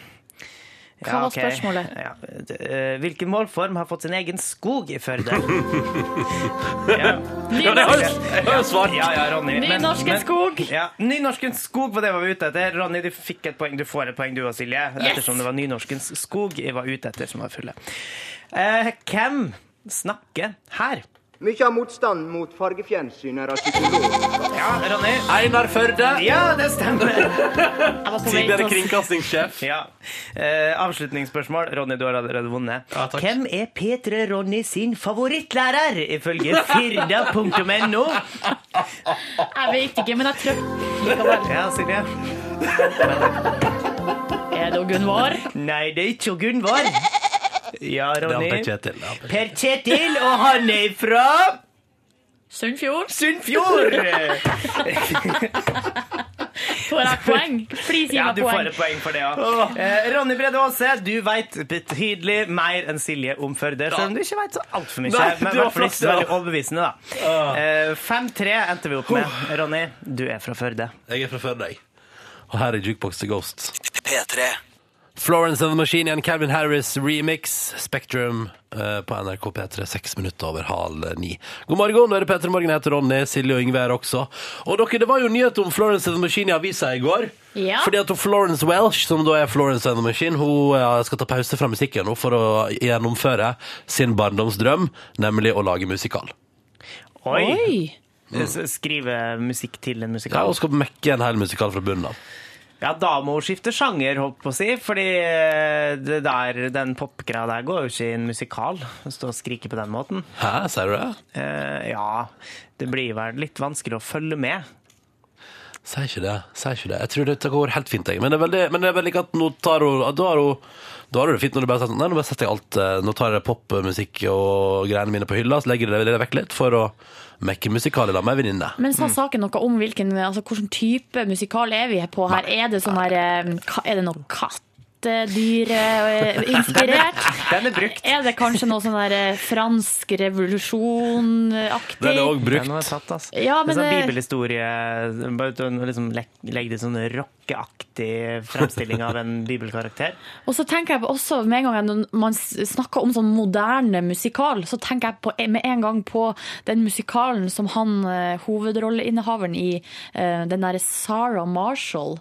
Hva var ok. spørsmålet? Ja, eh, hvilken målform har fått sin egen skog i Førde? <laughs> ja. Ja, det har jeg jeg har jo svart. ja, ja, Ronny. Nynorsken skog. Ja, Nynorskens skog var det vi var ute etter. Ronny, du fikk et poeng. Du får et poeng, du og Silje. Yes! Ettersom det var nynorskens skog jeg var ute etter, som var fulle. Uh, hvem snakker her? Mykje av motstanden mot fargefjernsyn er av psykologisk Ja, Ronny? Einar Førde. Ja, det stemmer! <laughs> Tidligere kringkastingssjef. Ja. Eh, avslutningsspørsmål. Ronny, du har allerede vunnet. Ja, takk. Hvem er P3 Ronny sin favorittlærer, ifølge <laughs> firda.no? Jeg vet ikke, men jeg tror likevel. Ja, Silje? Er det Gunvar? Nei, det er ikke Gunvar. Ja, Det er Ronny. Per Kjetil. Per Per Kjetil, og han er fra Sunnfjord? Sunnfjord! <laughs> Får jeg poeng? Please gi Ja, meg du får poeng. et poeng for det, ja. Eh, Ronny Brede Aase, du veit betydelig mer enn Silje om Førde. Selv om du ikke veit så altfor mye. Nei, men i det var hvert fall ikke så veldig overbevisende, da. Eh, 5-3 endte vi opp med. Ronny, du er fra Førde. Jeg er fra Førde, jeg. Og her er Jukebox The Ghost. P3. Florence and the Machine igjen, Calvin Harris remix, Spektrum eh, på NRK P3, seks minutter over halv ni. God morgen, da er det P3 Morgen, jeg heter Ronny, Silje og Yngve er også. Og dere, det var jo nyhet om Florence and the Machine i avisa i går. Ja. Fordi at Florence Welsh, som da er Florence and the Machine, hun eh, skal ta pause fra musikken nå for å gjennomføre sin barndomsdrøm, nemlig å lage musikal. Oi! Oi! S- Skrive musikk til en Ja, musikal. hun skal mekke en hel musikal fra bunnen av. Ja, da må hun skifte sjanger, holdt på å si. Fordi eh, det der, den popgreia der går jo ikke i en musikal. Å Stå og skrike på den måten. Hæ, sier du det? Eh, ja, det blir vel litt vanskelig å følge med. Sier ikke det. Sier ikke det. Jeg tror dette går helt fint, jeg. Men det er veldig, men det er veldig ikke at nå tar hun Da har hun da har du det fint når du bare sånn Nei, nå bare setter jeg alt eh, Nå tar jeg popmusikk og greiene mine på hylla, så legger jeg det vekk litt for å mekke musikal i lag med ei venninne. Men sa saken noe om hvilken, altså, hvilken type musikal er vi på her? Er det sånn her eh, Er det noe pattedyr-inspirert? <laughs> Den er brukt. Er det kanskje noe sånn der eh, fransk revolusjon-aktig? Den er tatt, altså. Ja, men en sånn det- bibelhistorie liksom Legg det sånn rockeaktig fremstilling av en bibelkarakter. <laughs> Og så tenker jeg også med en gang når man snakker om sånn moderne musikal, så tenker jeg på, med en gang på den musikalen som han eh, hovedrolleinnehaveren i eh, den derre Sarah Marshall.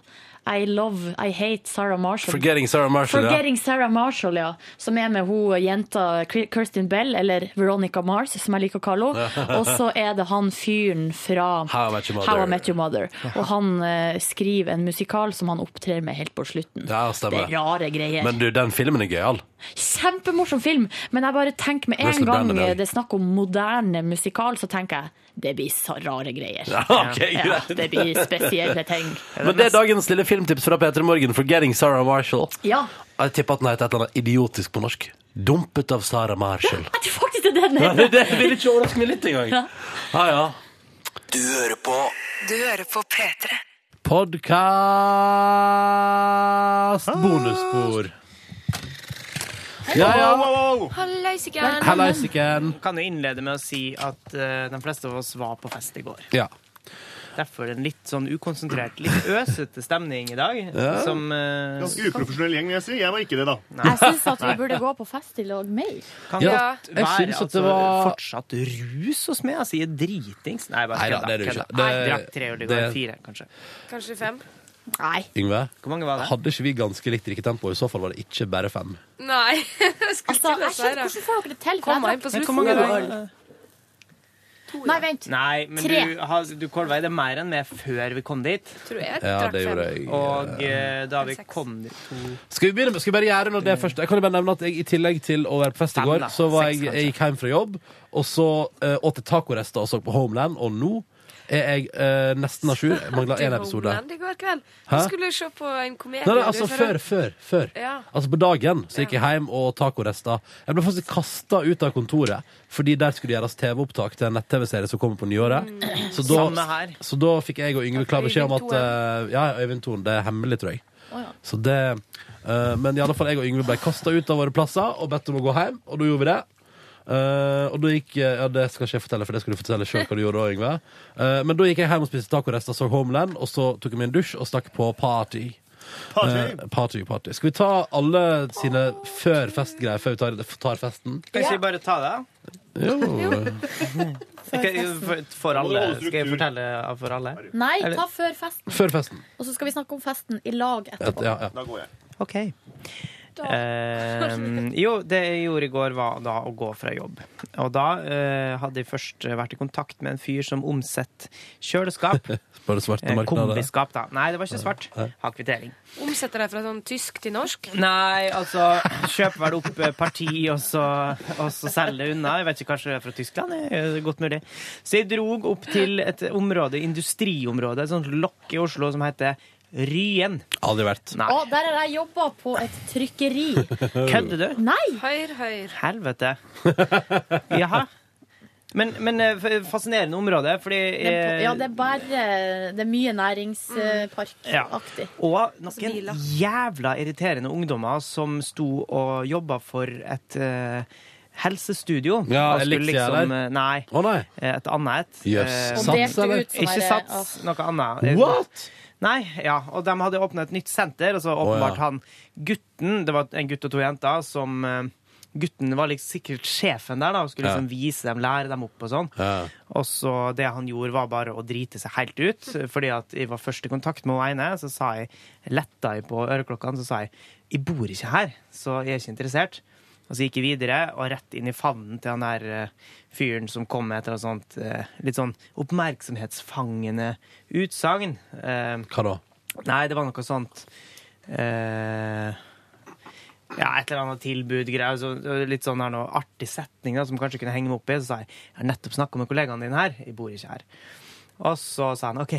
I love, I hate Sarah Marshall. Forgetting Sarah Marshall, ja. Sarah Marshall, ja. Som er med hun jenta Kirstin Bell, eller Veronica Mars, som jeg liker å kalle henne. <laughs> Og så er det han fyren fra How I Met Your Mother. Met Your Mother. Og han uh, skriver en musikal som han opptrer med helt på slutten. Ja. Det er rare greier. Men du, den filmen er gøyal. Kjempemorsom film, men jeg bare tenker med en Russell gang Brand er det. det er snakk om moderne musikal, så tenker jeg det blir så rare greier. Ja, ok, ja, greit. det blir spesielle ting. Men det er dagens lille filmtips fra Peter Morgen, 'Forgetting Sarah Marshall'. Ja, Jeg tipper at den heter et eller annet idiotisk på norsk. 'Dumpet av Sarah Marshall'. jeg tror faktisk det er den Ja, heter. det vil ikke overraske meg litt engang. Ja. Ja, ja. Du hører på Du hører på P3. Podkast bonusspor. Ja, ja. Hallaisiken. Hallaisiken. Kan jo innlede med å si at eh, de fleste av oss var på fest i går. Ja. Derfor en litt sånn ukonsentrert, litt øsete stemning i dag. Ja. Som eh, Ganske uprofesjonell gjeng, vil jeg si. Jeg var ikke det, da. Jeg syns at vi burde gå på fest i lag mer. kan Ja, godt jeg være synes at altså, det var- fortsatt rus hos meg. Jeg sier dritings. Nei, bare kødda. det er du kødda. ikke. Det- Drakk tre øl i går. det- Fire, kanskje. Kanskje fem? Nei. Yngve, Hvor mange var det? hadde ikke vi ganske likt drikketempo? I så fall var det ikke bare fem. Nei. <laughs> Jeg skulle Altså, til å jeg si skjønner, det. hvordan får dere det til? For Kom jeg inn på drakk slutten. hvor mange det? Nei, vent. Nei, men Tre. du, har- du kolva i det mer enn meg før vi kom dit. Tror jeg Ja, det gjorde jeg. Og eh, da vi kommet dit to Skal vi begynne med, skal vi bare gjøre noe det først? Jeg kan jo bare nevne at jeg i tillegg til å være på fest i Fem, går, da. så var Seks, jeg, jeg gikk hjem fra jobb, og så uh, åt jeg tacorester og så på Homeland, og nå er jeg eh, nesten à jour. Mangler én <laughs> Du, episode. I går kveld. Hæ? Du skulle se på en komedie. Nei, nei, altså før, før, før. Ja. Altså på dagen så gikk jeg hjem og tacoresta. Jeg ble faktisk kasta ut av kontoret, fordi der skulle det gjøres TV-opptak til en nett-TV-serie som kommer på nyåret. Så, da, så da fikk jeg og Yngve klar beskjed om at uh, Ja, Øyvind Thon. Det er hemmelig, tror jeg. Ja. Så det uh, Men i alle fall jeg og Yngve ble kasta ut av våre plasser og bedt om å gå hjem, og da gjorde vi det. Eh, og da gikk Ja, det skal ikke jeg fortelle, for det skal du fortelle sjøl hva du gjorde da, Yngve. Uh, men da gikk jeg hjem og spiste tacorester, så Homeland, og så tok jeg meg en dusj og stakk på party. Party. Uh, party, party. Skal vi ta alle sine før fest-greier før vi tar, tar festen? Kan ikke vi bare ta det? Jo. <laughs> Skal For, for alle. Skal jeg fortelle for alle? Nei, ta før festen. Før festen. Og så skal vi snakke om festen i lag etterpå. etterpå. ja, ja. Da går jeg. OK. Eh, jo, det jeg gjorde i går, var da å gå fra jobb. Og da eh, hadde jeg først vært i kontakt med en fyr som omsetter kjøleskap. <laughs> Bare svarte Eh, marknader. kombiskap, da. Nei, det var ikke svart. Har kvittering. Omsetter deg fra sånn tysk til norsk. Nei, altså Kjøper vel opp eh, parti, og så, og så selger det unna. Jeg vet ikke, kanskje det er fra Tyskland? Det er godt mulig. Så jeg drog opp til et område, industriområde, et sånt lokk i Oslo som heter Ryen. Aldri vært. Nei. Å, der har jeg jobba på et trykkeri. <laughs> Kødder du? Nei! Høyr, høyr. Helvete. Jaha. Men, men eh, fascinerende område, fordi Det er, på, ja, eh, det er bare Det er mye næringsparkaktig. Og noen jævla irriterende ungdommer som sto og jobba for et eh, helsestudio. Ja, Og skulle Elixia liksom, der. eh, Nei. Å nei. eh, Et annet et. Jøss. Eh, Og delte eller? ut sånn Ikke derre- Sats, noe annet. Eh, What? Nei, ja, og de hadde åpna et nytt senter, og så åpenbart ja. han gutten Det var en gutt og to jenter som eh, Gutten var liksom sikkert sjefen der da, og skulle Ja. liksom vise dem, lære dem opp og sånn. Ja. Og så det han gjorde, var bare å drite seg helt ut. Fordi at jeg var først i kontakt med hun ene, så sa jeg, letta jeg på øreklokkene, så sa jeg jeg bor ikke her, så jeg er ikke interessert. Og så gikk jeg videre, og rett inn i favnen til han der eh, fyren som kom med et eller annet sånt eh, litt sånn oppmerksomhetsfangende utsagn. Eh, Hva da? Nei, det var noe sånt eh, Ja, et eller annet tilbud-greier. Så, litt sånn her noe artig setning da, som kanskje kunne henge meg opp i. Så sa jeg jeg har nettopp snakka med kollegaene dine her. Jeg bor ikke her. Og så sa han OK.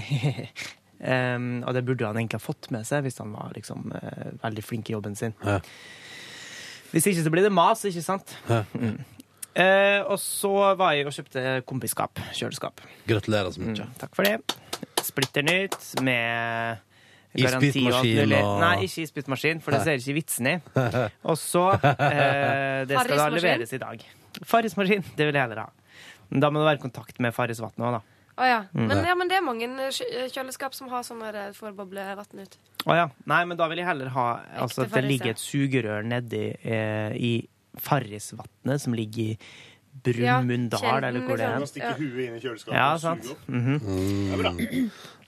um, <laughs> og det burde han egentlig ha fått med seg hvis han var liksom uh, veldig flink i jobben sin. Ja. Hvis ikke så blir det mas, ikke sant? Ja. Eh, og så var jeg og kjøpte kompiskap. Kjøleskap. Gratulerer så mye. Mm, takk for det. Splitter nytt med Isbitmaskin garanti og Nei, ikke isbitmaskin, for det ser ikke vitsen i. <laughs> Og så eh, Det skal da leveres i dag. Farrismaskin, det vil jeg heller ha. Men Da må det være kontakt med Farrisvatnet òg, da. Å ja. Mm. Men, ja. Men det er mange eh, kjøleskap som har sånn der får boble vann ut. Å ja. Nei, men da vil jeg heller ha altså, at det ligger et sugerør nedi eh, i Farrisvatnet, som ligger i Brumunddal, ja, eller hvor det er. Ja, Stikke huet inn i kjøleskapet Ja, og sant. suge opp. Mhm. Det er bra.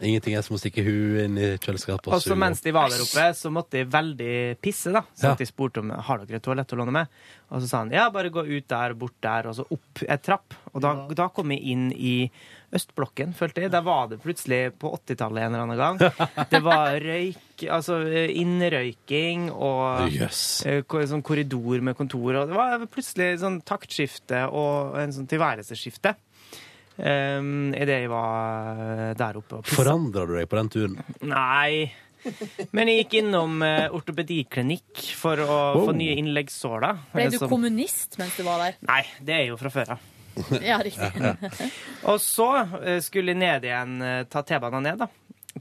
Ingenting er som å stikke huet inn i kjøleskapet og så mens de var der oppe, så måtte de veldig pisse, da. Så Ja. de spurte om har dere et toalett å låne med. Og så sa han ja, bare gå ut der, bort der, og så opp et trapp. Og da, da kom jeg inn i østblokken, følte jeg. Der var det plutselig på 80-tallet en eller annen gang. <laughs> Det var røyk, altså innrøyking og Jøss. eh, sånn korridor med kontor. Og det var plutselig sånn taktskifte og en sånn tilværelsesskifte. Um, Idet jeg var eh, der oppe og pissa. Forandra du deg på den turen? Nei. Men jeg gikk innom uh, ortopediklinikk for å Wow. få nye innleggssår. Ble du Som- kommunist mens du var der? Nei, det er jo fra før av. Ja, riktig. Og så uh, skulle jeg ned igjen, uh, ta T-banen ned, da.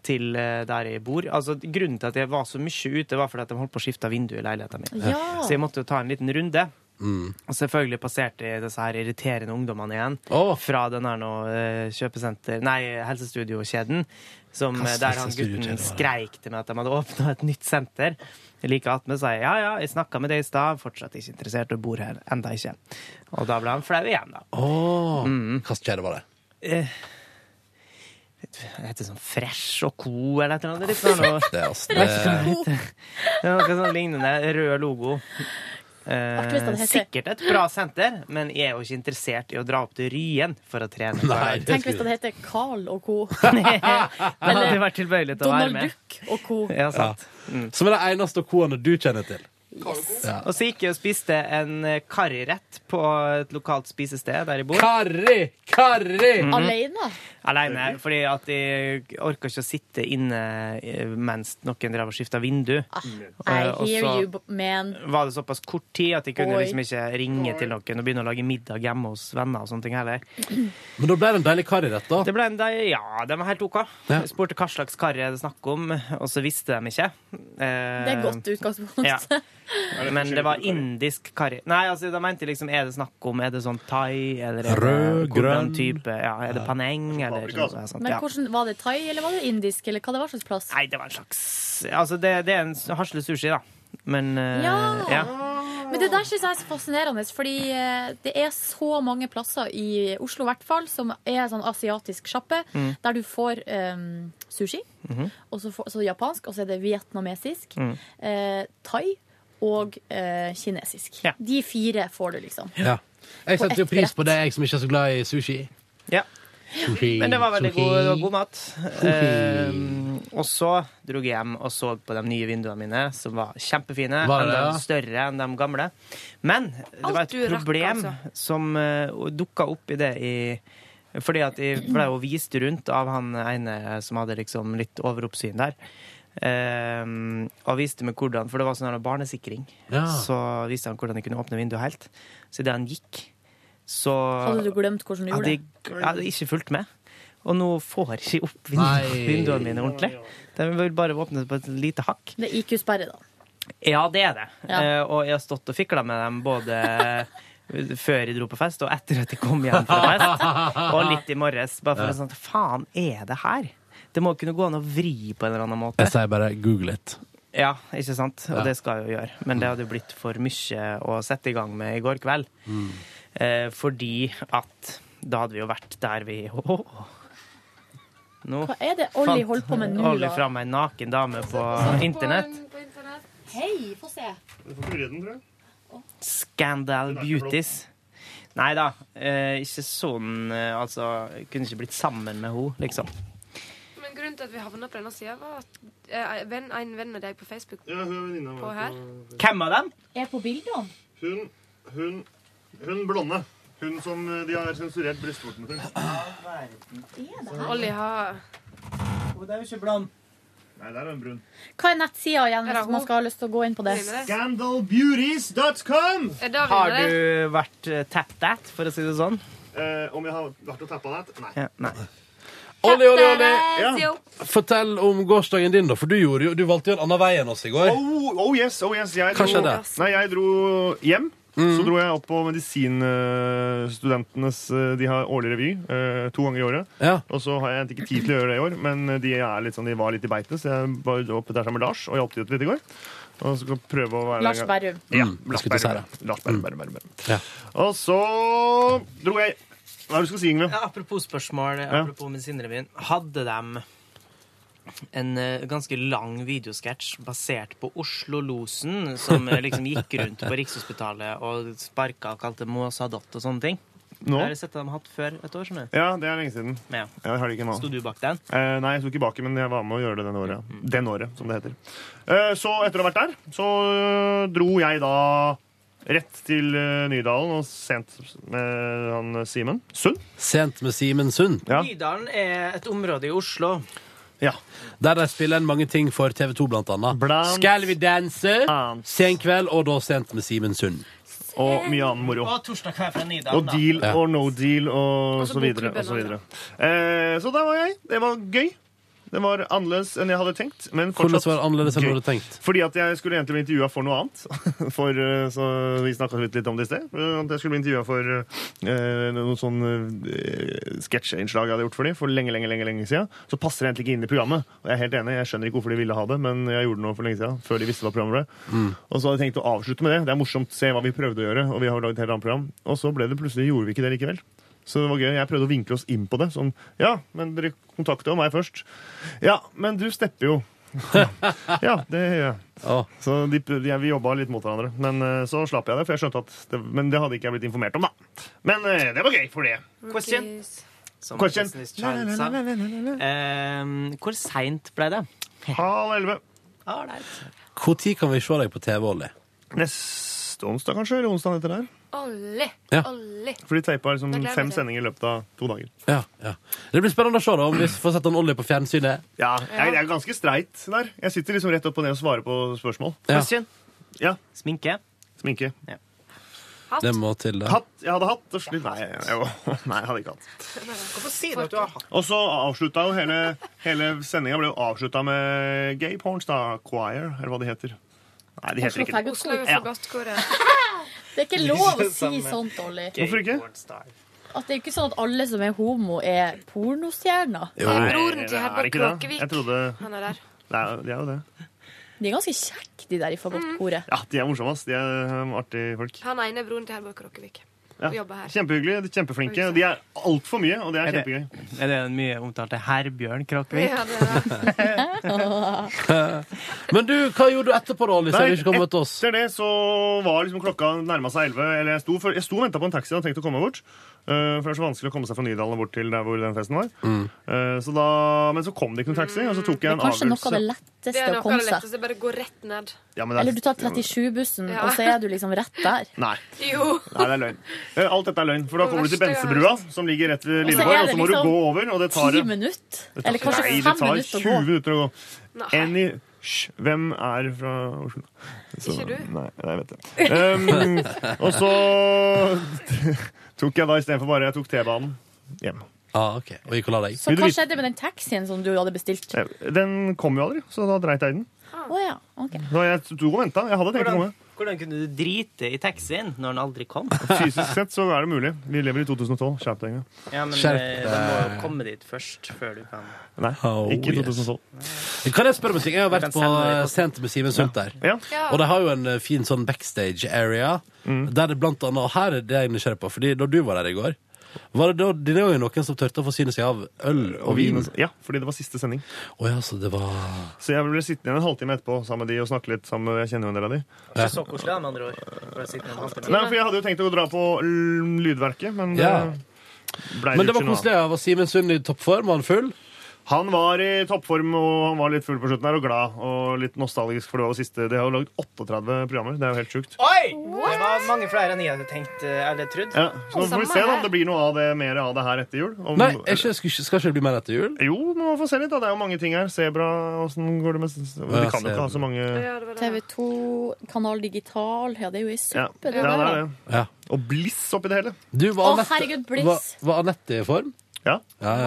Til eh, der jeg bor. Altså, grunnen til at jeg var så mye ute, var fordi at de holdt på å skifte vindu i leiligheten min. Ja. Så jeg måtte jo ta en liten runde. Mm. Og selvfølgelig passerte de disse her irriterende ungdommene igjen. Fra den her nå eh, kjøpesenter... Nei, helsestudiokjeden. Som, der han gutten skreik til meg at de hadde åpna et nytt senter. Like attmed sa jeg ja, ja, jeg snakka med deg i stad, fortsatt ikke interessert og bor her. Enda ikke. Og da ble han flau igjen, da. Oh. Mm. Hvilken kjede var det? Eh, det heter sånn Fresh og Co. eller et eller annet. Er litt sånn, noe- Det altså- det. Noe sånn lignende. Rød logo. Eh, sikkert et bra senter, men jeg er jo ikke interessert i å dra opp til Ryen for å trene. Nei, Tenk hvis det heter Carl og co. <laughs> Eller hadde vært til å være Donald med. Duck og co. Ja, sant. Som er det eneste koene du kjenner til. Ja. Og så gikk jeg og spiste en eh, karrirett på et lokalt spisested der jeg bor. Karri! Karri! Mhm. Alene? Aleine, fordi at jeg orka ikke å sitte inne eh, mens noen drev og skifta vindu. I Eh, og hear så you, man. var det såpass kort tid at jeg kunne Oi. liksom ikke ringe til noen og begynne å lage middag hjemme hos venner og sånne ting heller. <clears throat> Men da ble det en deilig karrirett, da. Det ble en deil, ja, den var helt OK. Ja. Jeg spurte hva slags karri er det snakk om, og så visste de ikke. Eh, Det er godt utgangspunkt. Ja. <laughs> Men det var indisk karri. Nei, altså, de mente liksom Er det snakk om Er det sånn thai, eller er det Rød, grønn. type Ja, er det paneng, eller noe sånt? Men hvordan, Var det thai, eller var det indisk, eller hva det var slags plass? Nei, det var en slags Altså, det, det er en hasle sushi, da. Men eh, Ja. ja. Men det der syns jeg er så fascinerende, fordi eh, det er så mange plasser i Oslo hvert fall som er sånn asiatisk sjappe, Mm. der du får um, sushi, Mhm. og så, for, så japansk, og så er det vietnamesisk, Mm. eh, thai og eh, kinesisk. Ja. De fire får du, liksom. Ja. Jeg setter jo pris på det, jeg som ikke er så glad i sushi. Ja. Sushi, Men det var veldig god, det var god mat. Sushi. Eh, og så dro jeg hjem og så på de nye vinduene mine, som var kjempefine. Var det enda ja? større enn de gamle. Men det var et problem rakk, altså. som uh, dukka opp i det i fordi at jeg ble jo vist rundt av han ene som hadde liksom litt overoppsyn der. Eh, og viste meg hvordan, for det var sånn her barnesikring. Ja. Så viste han hvordan jeg kunne åpne vinduet helt. Så idet han gikk, så Hadde du glemt hvordan du gjorde det? jeg hadde ikke fulgt med. Og nå får jeg ikke opp vinduene, <laughs> vinduene mine ordentlig. De vil bare åpne på et lite hakk. Det er IQ-sperre, da. Ja, det er det. Ja. Eh, og jeg har stått og fikla med dem både <laughs> før jeg dro på fest, og etter at jeg kom hjem fra fest. <laughs> Og litt i morges. Bare for Ja. å sånn Faen, er det her? Det må kunne gå an å vri på en eller annen måte. Jeg sier bare google it. Ja, ikke sant? Og Ja. det skal jeg jo gjøre. Men det hadde jo blitt for mye å sette i gang med i går kveld. Mm. Eh, fordi at da hadde vi jo vært der vi Åh. Nå Hva er det Olli holder på med nå, Olli da? fram ei naken dame på internett. Hei, få se. Du får ikke den, tror jeg. Scandal Beauties. Nei da, eh, ikke sånn eh, Altså, kunne ikke blitt sammen med henne, liksom. Grunnen til at vi havna på denne sida, var at eh, en venn, en venn av deg på Facebook Ja, hun er venninna på her. Hvem av dem? Er på bildene? Hun, hun, hun blonde. Hun som eh, de har sensurert brystvortene til. Olli har Hun er jo ikke blond. Nei, der er hun brun. Hva er nettsida igjen, Er det hvis man skal ha lyst til å gå inn på det? Scandalbeauties.com! Har du vært uh, tap that, for å si det sånn? Eh, om jeg har vært og tappa nett? Nei. Ja, nei. Olli, Olli, Olli. Ja. Fortell om gårsdagen din, da. For du, gjorde, jo- du valgte jo en annen vei enn oss i går. Oh, oh yes, oh yes. Jeg Hva dro, skjedde? Nei, jeg dro hjem. Mm. Så dro jeg opp på medisinstudentenes De har årlig revy eh, to ganger i året. Ja. Og så har jeg ikke tid til å gjøre det i år, men de, er litt sånn, de var litt i beite, så jeg var oppe der sammen med Lars og hjalp til litt i går. Og så skal jeg prøve å være Lars Berrum. Ja, Mm, jeg Lars skulle til å si Berrum. Lars Berrum, Berrum, Berrum, Berrum. Ja. Og så dro jeg Hva er det du skal si, Ingve? Ja, apropos spørsmål, Ja. med medisinrevyen. Hadde de en eh, ganske lang videosketsj basert på Oslo-losen, som eh, liksom gikk rundt på Rikshospitalet og sparka og kalte Måsadott og sånne ting? Nå? Jeg har sett dem hatt før et år, skjønner du. Ja, det er lenge siden. Ja. Jeg har det ikke. Sto du bak den? Eh, nei, jeg sto ikke baki, men jeg var med å gjøre det den året. Den året, som det heter. Eh, så etter å ha vært der, så eh, dro jeg da rett til eh, Nydalen og sent med han Simen Sund. Sent med Simen Sund. Ja. Nydalen er et område i Oslo. Ja. Der de spiller inn mange ting for TV 2, blant annet. Blant Skal vi danse? Sen kveld, og da Sent med Simen Sund. Og mye annen moro. Og torsdag kveld fra Nydalen, Og deal Ja. or no deal og Og så så videre. Og så, videre. Eh, så der var jeg. Det var gøy. Det var annerledes enn jeg hadde tenkt. Men Hvordan fortsatt var det annerledes enn du hadde tenkt? Fordi at jeg skulle egentlig bli intervjua for noe annet. <laughs> For, eh, så Vi snakka litt, om det i sted. At jeg skulle bli intervjua for eh, noen sånn eh, sketsjeinnslag jeg hadde gjort for dem for lenge lenge, lenge, lenge siden. Så passer det egentlig ikke inn i programmet. Og jeg er helt enig, jeg skjønner ikke hvorfor de ville ha det, men jeg gjorde det nå for lenge siden. Før de visste hva programmet ble. Mm. Og så hadde jeg tenkt å avslutte med det. Det er morsomt se hva vi prøvde å gjøre. Og vi har laget et helt annet program. Og så ble det plutselig gjorde vi ikke det likevel. Så det var gøy. Jeg prøvde å vinkle oss inn på det. Sånn, ja, men dere kontakter jo meg først. Ja, men du stepper jo. <laughs> ja, det gjør jeg. Så de, de, vi jobba litt mot hverandre. Men eh, så slapp jeg det, for jeg skjønte at det, Men det hadde ikke jeg blitt informert om, da. Men eh, det var gøy for det. Question. Som Question. Child sa. Eh, hvor seint ble det? Halv elleve. Når kan vi se deg på TV, Olli? Neste onsdag, kanskje? Eller onsdag etter der? Olli. Ja. Olli. For de teipa liksom fem sendinger i løpet av to dager. Ja, ja. Det blir spennende å se da, om vi får sett han Olli på fjernsynet. Ja, jeg, jeg er ganske streit der. Jeg sitter liksom rett opp og ned og svarer på spørsmål. Ja. Question. Ja. Sminke. Sminke. Det må til, det. Hatt. Jeg hadde hatt og slutt. Nei, jeg, nei, jeg hadde ikke hatt. Hvorfor sier du at du har hatt Og så avslutta jo hele, hele sendinga ble jo avslutta med Gay Da, Choir, eller hva de heter. Nei, de heter Oslo ikke det. Kor. Ja. <laughs> Det er ikke lov å si sånt, Olli. Hvorfor ikke? At det er jo ikke sånn at alle som er homo, er pornostjerner. Nei, broren til er det. Kråkevik. Jeg trodde Han er der. Det er, de er jo det. De er ganske kjekke, de der i fagottkoret. Mm. Ja, de er morsomme. De er um, artige folk. Han ene er broren til Herborg Kråkevik. Ja. jobbe her. Kjempehyggelig. de er kjempeflinke. De er altfor mye, og det er Er det- kjempegøy. Er det den mye omtalte Herbjørn Kråkevik? Ja, det <laughs> Men du, hva gjorde du etterpå, da, Olli? Nei, til oss? Etter det så var liksom klokka nærma seg 11. Eller jeg sto, for, jeg sto og venta på en taxi og tenkte å komme bort. Uh, for det er så vanskelig å komme seg fra Nydalen og bort til der hvor den festen var. Mm. Uh, så da, men så kom det ikke noen taxi, og så tok Det er kanskje noe av det avgjørelse. letteste Det er å noe av komme det seg. letteste. Bare gå rett ned. Ja, men det er- Eller du tar 37-bussen, Ja. og så er du liksom rett der. <laughs> Nei. Jo. Nei, det er løgn. Eh, Alt dette er løgn. For da kommer du til Bensebrua, som ligger rett ved så Lilleborg, og så må du liksom gå over, og det tar Ti minutter. Tar- Eller kanskje Nei, fem det tar 20 minutter å gå. Nei. Any sh, hvem er fra Oslo? Ikke du? Nei, nei, jeg vet det. Um, og så <laughs> tok jeg da istedenfor bare Jeg tok T-banen hjem. Ah, ok. Og gikk og la deg. Så hva skjedde med den taxien som du hadde bestilt? Den kom jo aldri, så da dreit jeg i den. Å ja, okay. Jeg tok og venta. Jeg hadde tenkt å komme. Hvordan kunne du drite i taxien når den aldri kom? <laughs> Fysisk sett så er det mulig. Vi lever i 2012. Skjerp deg. Ja, men Skjerp eh, deg. du må jo komme dit først, før du kan Nei, Oh, ikke i yes. 2012. Kan jeg spørre om en ting? Jeg har vært på Sent med Simen Sundt der. Ja. Ja. Og de har jo en eh, fin sånn backstage area. Mm. Der det blant annet, og her er det jeg er nysgjerrig på, fordi da du var der i går var det, da, det jo noen som turte å forsyne seg av øl og vin. Ja, fordi det var siste sending. Oh, ja, så det var Så jeg ble sittende igjen en halvtime etterpå sammen med de og snakke litt sammen med Jeg kjenner jo en del av de. Ikke så koselig, med andre ord. Nei, for jeg hadde jo tenkt å dra på Lydverket, men det Ja. ble Men det var ikke noe av. koselig. Var Simen Sund i toppform? Var han full? Han var i toppform og han var litt full på slutten her og glad og litt nostalgisk, for det var det siste De har jo laget 38 programmer. Det er jo helt sjukt. Oi! Det var mange flere enn jeg hadde tenkt eh, eller trodd. Ja, så nå får vi se da om det blir noe av det, mer av det her etter jul. Om, Nei, ikke, skal, ikke- skal ikke det bli mer etter jul? Jo, må vi få se litt. da. Det er jo mange ting her. Sebra, åssen går det med Vi kan jo ikke ha så mange Ja, det var det. TV 2, Kanal Digital Ja, det er jo i suppe, ja, det det er det. Ja. Og Bliss oppi det hele. Du, var Å, herregud, Bliss. var, var Anette i form? Ja.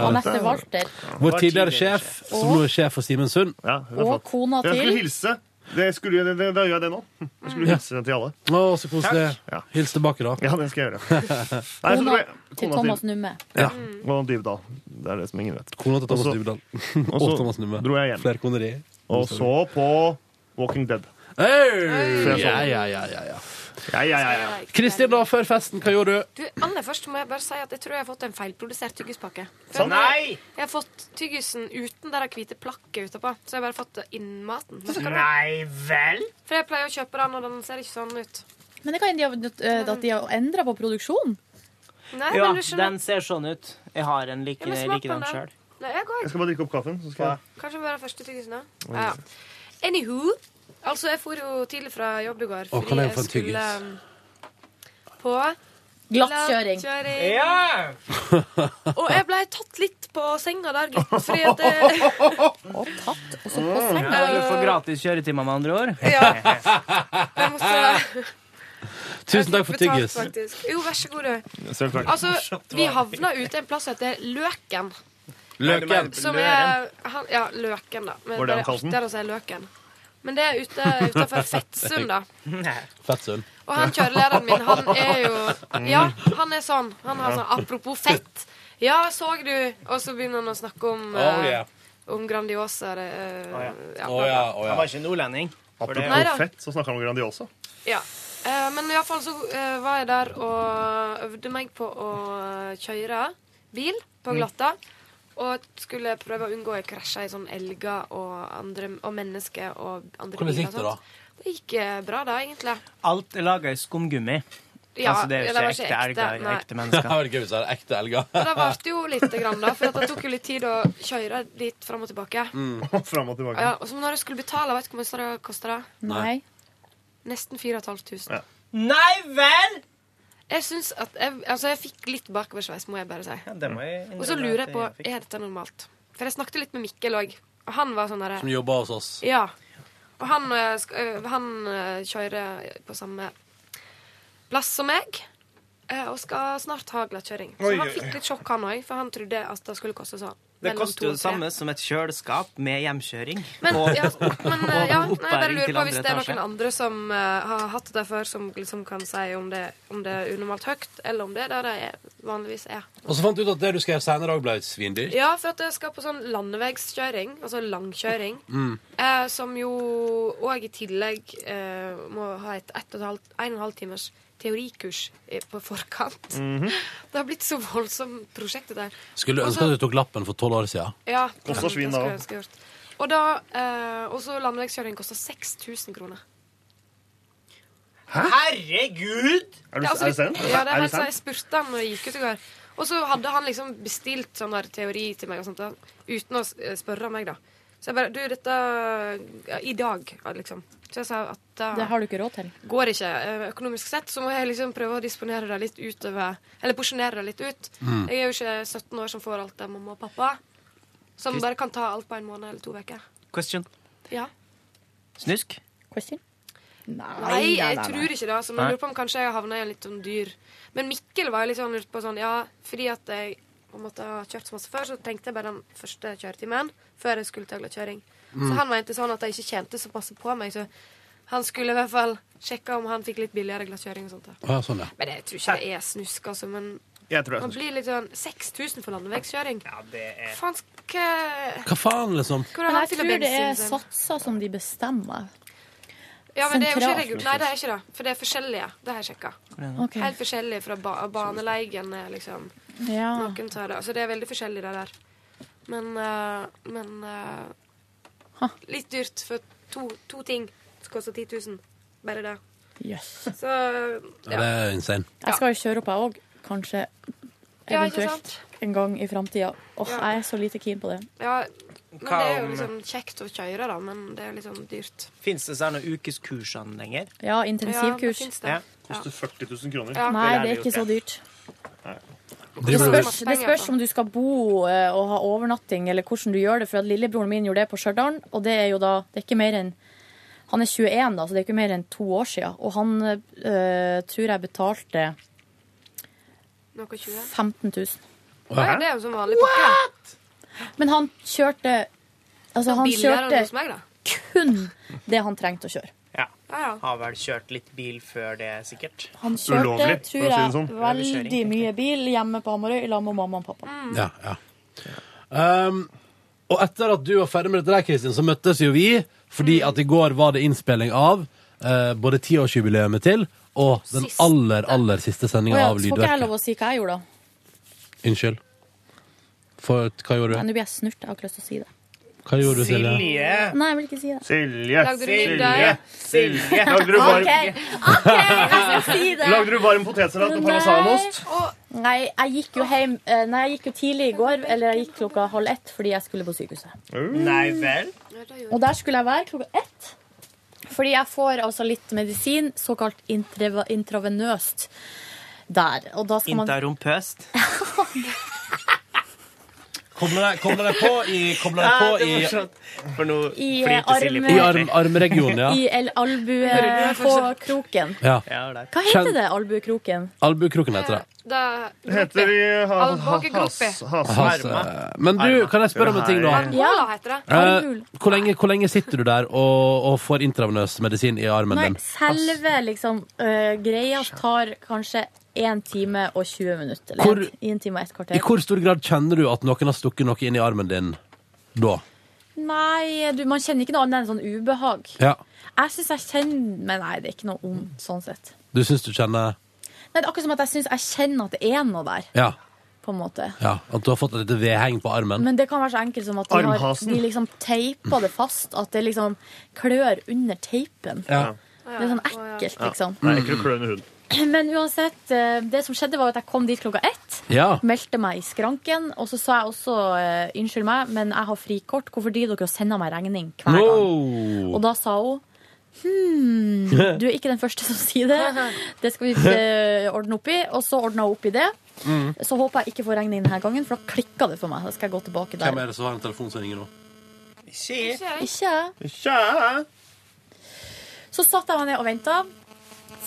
Anette Walter. Vår tidligere sjef, som nå er sjef for Simen Sund. Og kona Jeg skulle til hilse. Det skulle, det, det, da gjør jeg det nå. Jeg skulle Ja. hilse til alle. Å, så koselig. Ja. Hils tilbake, da. Ja, det skal jeg gjøre. <laughs> Nei, så Kona jeg- til kona Thomas Numme. Ja. Og Dybdahl. Det er det som ingen vet. Kona til Thomas Og så- Dybdahl. Og <laughs> Og så Thomas Numme. dro jeg hjem. Flerkoneri. Og så på Walking Dead. Hey! Ja, ja, ja, ja, ja. Ja, ja, ja, ja. Kristin, da, før festen, hva gjorde du? Du, Aller først må jeg bare si at jeg tror jeg har fått en feilprodusert tyggispakke. For Sånn? jeg- Nei! Jeg har fått tyggisen uten det der hvite plakket utapå. Så jeg har bare fått innmaten. Nei vel? For jeg pleier å kjøpe den, og den ser ikke sånn ut. Men det kan hende de har- at de har endra på produksjonen. Nei, Ja, men den ser sånn ut. Jeg har en like, Ja, like den sjøl. Jeg. Jeg skal bare drikke opp kaffen. Så skal jeg... Kanskje bare første tyggisen, da. Ja, ja. Anywho. Altså, jeg for jo tidlig fra jobb i går. Å, kan jeg få en skulle tyggis? um, på Glattkjøring. glattkjøring. Ja! Og jeg ble tatt litt på senga der, gutten, fordi at det, <laughs> Og tatt også på senga. Ja, du får gratis kjøretimer, med andre ord. Ja. Jeg måtte <laughs> Tusen takk for betalt, tyggis. faktisk. Jo, vær så god, du. Altså, vi havna ute en plass som heter Løken. Løken. Som er han, Ja, Løken, da. Men Var det det han er kalte den? artigere å si Løken. Men det er ute utafor Fettsund, da. Fettsund. Og han kjørelederen min, han er jo Ja, han er sånn. Han har sånn apropos fett. Ja, så du Og så begynner han å snakke om Oh, eh, yeah. Om Grandiosa. det, uh, oh, ja. ja, oh, ja, Han var ikke nordlending. Nei. Apropos fett, så snakker han om Grandiosa. Ja. Uh, men iallfall så uh, var jeg der og øvde meg på å kjøre bil på glatta. Og skulle prøve å unngå å krasje i sånn elger og, andre, og mennesker og andre Hvordan gikk det, da? Det gikk eh, bra, da, egentlig. Alt er laga i skumgummi. Ja, altså, det er jo ikke var ekte ikke ekte, elger, nei. ekte <laughs> Det mennesker. hvis det er ekte elger. Og det varte jo lite grann, da, for det tok jo litt tid å kjøre dit fram og tilbake. <laughs> Fram og tilbake. Ja, og så når jeg skulle betale, vet du hvor mye det kosta? Nesten 4500. Ja. Nei vel! Jeg synes at jeg, altså jeg fikk litt bakoversveis, må jeg bare si. Ja, det må jeg Og så lurer jeg på jeg er dette normalt. For jeg snakket litt med Mikkel òg, og han var sånn derre Som jobba hos oss. Ja. Og han, sk- eh, han eh, kjører på samme plass som meg. eh, Og skal snart ha glattkjøring. Så han fikk litt sjokk, han òg, for han trodde at det skulle koste sånn. Det koster jo det samme som et kjøleskap med hjemkjøring. Men, og, ja, men <laughs> eh, ja, nei, jeg bare lurer på hvis det er noen andre som uh, har hatt det før, som liksom kan si om det, om det er unormalt høyt, eller om det er der det er, vanligvis er. Og så fant du ut at det du skal gjøre senere òg ble svindyrt. Ja, for at jeg skal på sånn landevegskjøring, altså langkjøring, Mm. uh, som jo òg i tillegg uh, må ha et ett og et halvt, en og en halv timers teorikurs eh, på forkant. Mhm. <laughs> Det har blitt så voldsomt prosjekt, det der. Skulle du ønske at du tok lappen for tolv år siden? Ja. Kosta svin, gjort. Og da eh, Og så landevegskjøring koster 6000 kroner. Herregud! Er du, Ja, altså, er det sant? Ja, det er er helt sant. Jeg spurte han når jeg gikk ut i går. Og så hadde han liksom bestilt sånn der teori til meg og sånt, da, uten å spørre meg, da. Så jeg bare Du, dette ja, I dag, liksom. Så jeg sa at da Det har du ikke råd til. går ikke eh, økonomisk sett, så må jeg liksom prøve å disponere det litt utover Eller porsjonere det litt ut. Mm. Jeg er jo ikke 17 år som får alt av mamma og pappa. Som Christ bare kan ta alt på en måned eller to uker. Question. Ja. Snusk? Question? Nei, jeg tror ikke det. Så Nei. jeg lurer på om kanskje jeg havna i en litt sånn dyr Men Mikkel var jo litt sånn lurt på sånn Ja, fordi at jeg på en måte har kjørt så masse før, så tenkte jeg bare den første kjøretimen før jeg skulle ta glattkjøring. Så Mm. han mente sånn at jeg ikke tjente så masse på meg, så han skulle i hvert fall sjekke om han fikk litt billigere glasskjøring. og sånt. ja, sånn, ja. Men jeg tror ikke det er snusk, altså. Men Jeg tror det er man blir litt sånn 6000 for landevegskjøring. Ja, det er Faen, skal Hva faen, liksom? Hvor har Men jeg tror det er satser som de bestemmer. Ja, men det er jo ikke sentralt. Nei, det er ikke det. For det er forskjellige. Det har jeg sjekka. Okay. Helt forskjellig fra ba baneleien, liksom. Ja. Noen tar det. Altså, det er veldig forskjellig, det der. Men uh, Men eh, Litt dyrt for to, to ting Det koster 10 000. Bare det. Jøss. Så Ja, det er insane. Jeg skal jo kjøre opp, jeg òg. Kanskje eventuelt en gang i framtida. Åh, Ja. jeg er så lite keen på det. Ja, men det er jo liksom kjekt å kjøre, da. Men det er liksom dyrt. Fins det sånne ukeskursene lenger? Ja, Ja, intensivkurs. det det. Ja. Koster 40 000 kroner. Ja. Nei, det er ikke så dyrt. dyrt. Det spørs, det spørs om du skal bo eh, og ha overnatting, eller hvordan du gjør det. For at lillebroren min gjorde det på Stjørdal, og det er jo da det er ikke mer enn Han er 21, da, så det er ikke mer enn to år siden. Og han øh, tror jeg betalte 15 000. Nei, det er jo som vanlig pakke. Men han kjørte Altså, han kjørte kun det han trengte å kjøre. Ja. Har vel kjørt litt bil før det, sikkert. Han kjørte, tror jeg, sånn. veldig mye bil hjemme på Hamarøy i lag med mamma og pappa. Ja, ja. Um, og etter at du var ferdig med dette der, Kristin, så møttes jo vi, fordi at i går var det innspilling av uh, både tiårsjubileet til og den Siste. aller, aller siste sendinga ja, av så får ikke jeg lov å si hva jeg gjorde, da. Unnskyld. For hva gjorde du? Nå blir jeg snurt. Jeg har ikke lyst til å si det. Hva gjorde du, Silje? Nei, jeg vil ikke si det. Silje, Lagde du Silje, middag? Silje. Lagde du varm, OK, OK, jeg skal si det. <laughs> Lagde du varm potetsalat med parmesanost? Nei, jeg gikk jo hjem eh, Nei, jeg gikk jo tidlig i går, eller jeg gikk klokka halv ett fordi jeg skulle på sykehuset. Nei vel? Og der skulle jeg være klokka ett. Fordi jeg får altså litt medisin, såkalt intrava- intravenøst, der. Og da skal man Interrumpøst. <laughs> Kobler deg, kobler deg på i, kobler deg på Ja, det i. For nå I, flyter Silje på i arm, armregionen, ja. I el- albuekroken. ja. Hva heter det, albuekroken? Albuekroken heter det. Da Heter de ha, ha, has, has, Has, men du, kan jeg spørre om en ting, da? Ja, heter det. Eh, hvor, lenge, hvor lenge sitter du der og, og får intravenøs medisin i armen Nei, din? selve liksom uh, greia tar kanskje 1 time og 20 minutter. Eller Hvor- time og et kvarter. I hvor stor grad kjenner du at noen har stukket noe inn i armen din da? Nei, du, man kjenner ikke noe annet enn sånn ubehag. Ja. Jeg syns jeg kjenner Men nei, det er ikke noe vondt sånn sett. Du syns du kjenner Nei, det er akkurat som at jeg syns jeg kjenner at det er noe der, Ja. på en måte. ja at du har fått et lite vedheng på armen? Men det kan være så enkelt som at de, har, Armhasen. de liksom teiper det fast. At det liksom klør under teipen. Ja. Det er sånn ekkelt, liksom. Nei, ikke ikke klør under hund. <clears throat> Men uansett, eh, det som skjedde var at jeg kom dit klokka ett. Ja. Meldte meg i skranken. Og så sa jeg også eh, unnskyld meg, men jeg har frikort. Hvorfor driver dere og sender meg regning hver gang? No. Og da sa hun hmm, <laughs> du er ikke den første som sier det. <laughs> Det skal vi eh, ordne opp i. Og så ordna hun opp i det. Mm. Så håper jeg ikke får regning denne gangen, for da klikka det for meg. Da skal jeg gå tilbake der. Hvem er det som har en telefon som ringer nå? Ikke. Ikke. Så satt jeg meg ned og venta.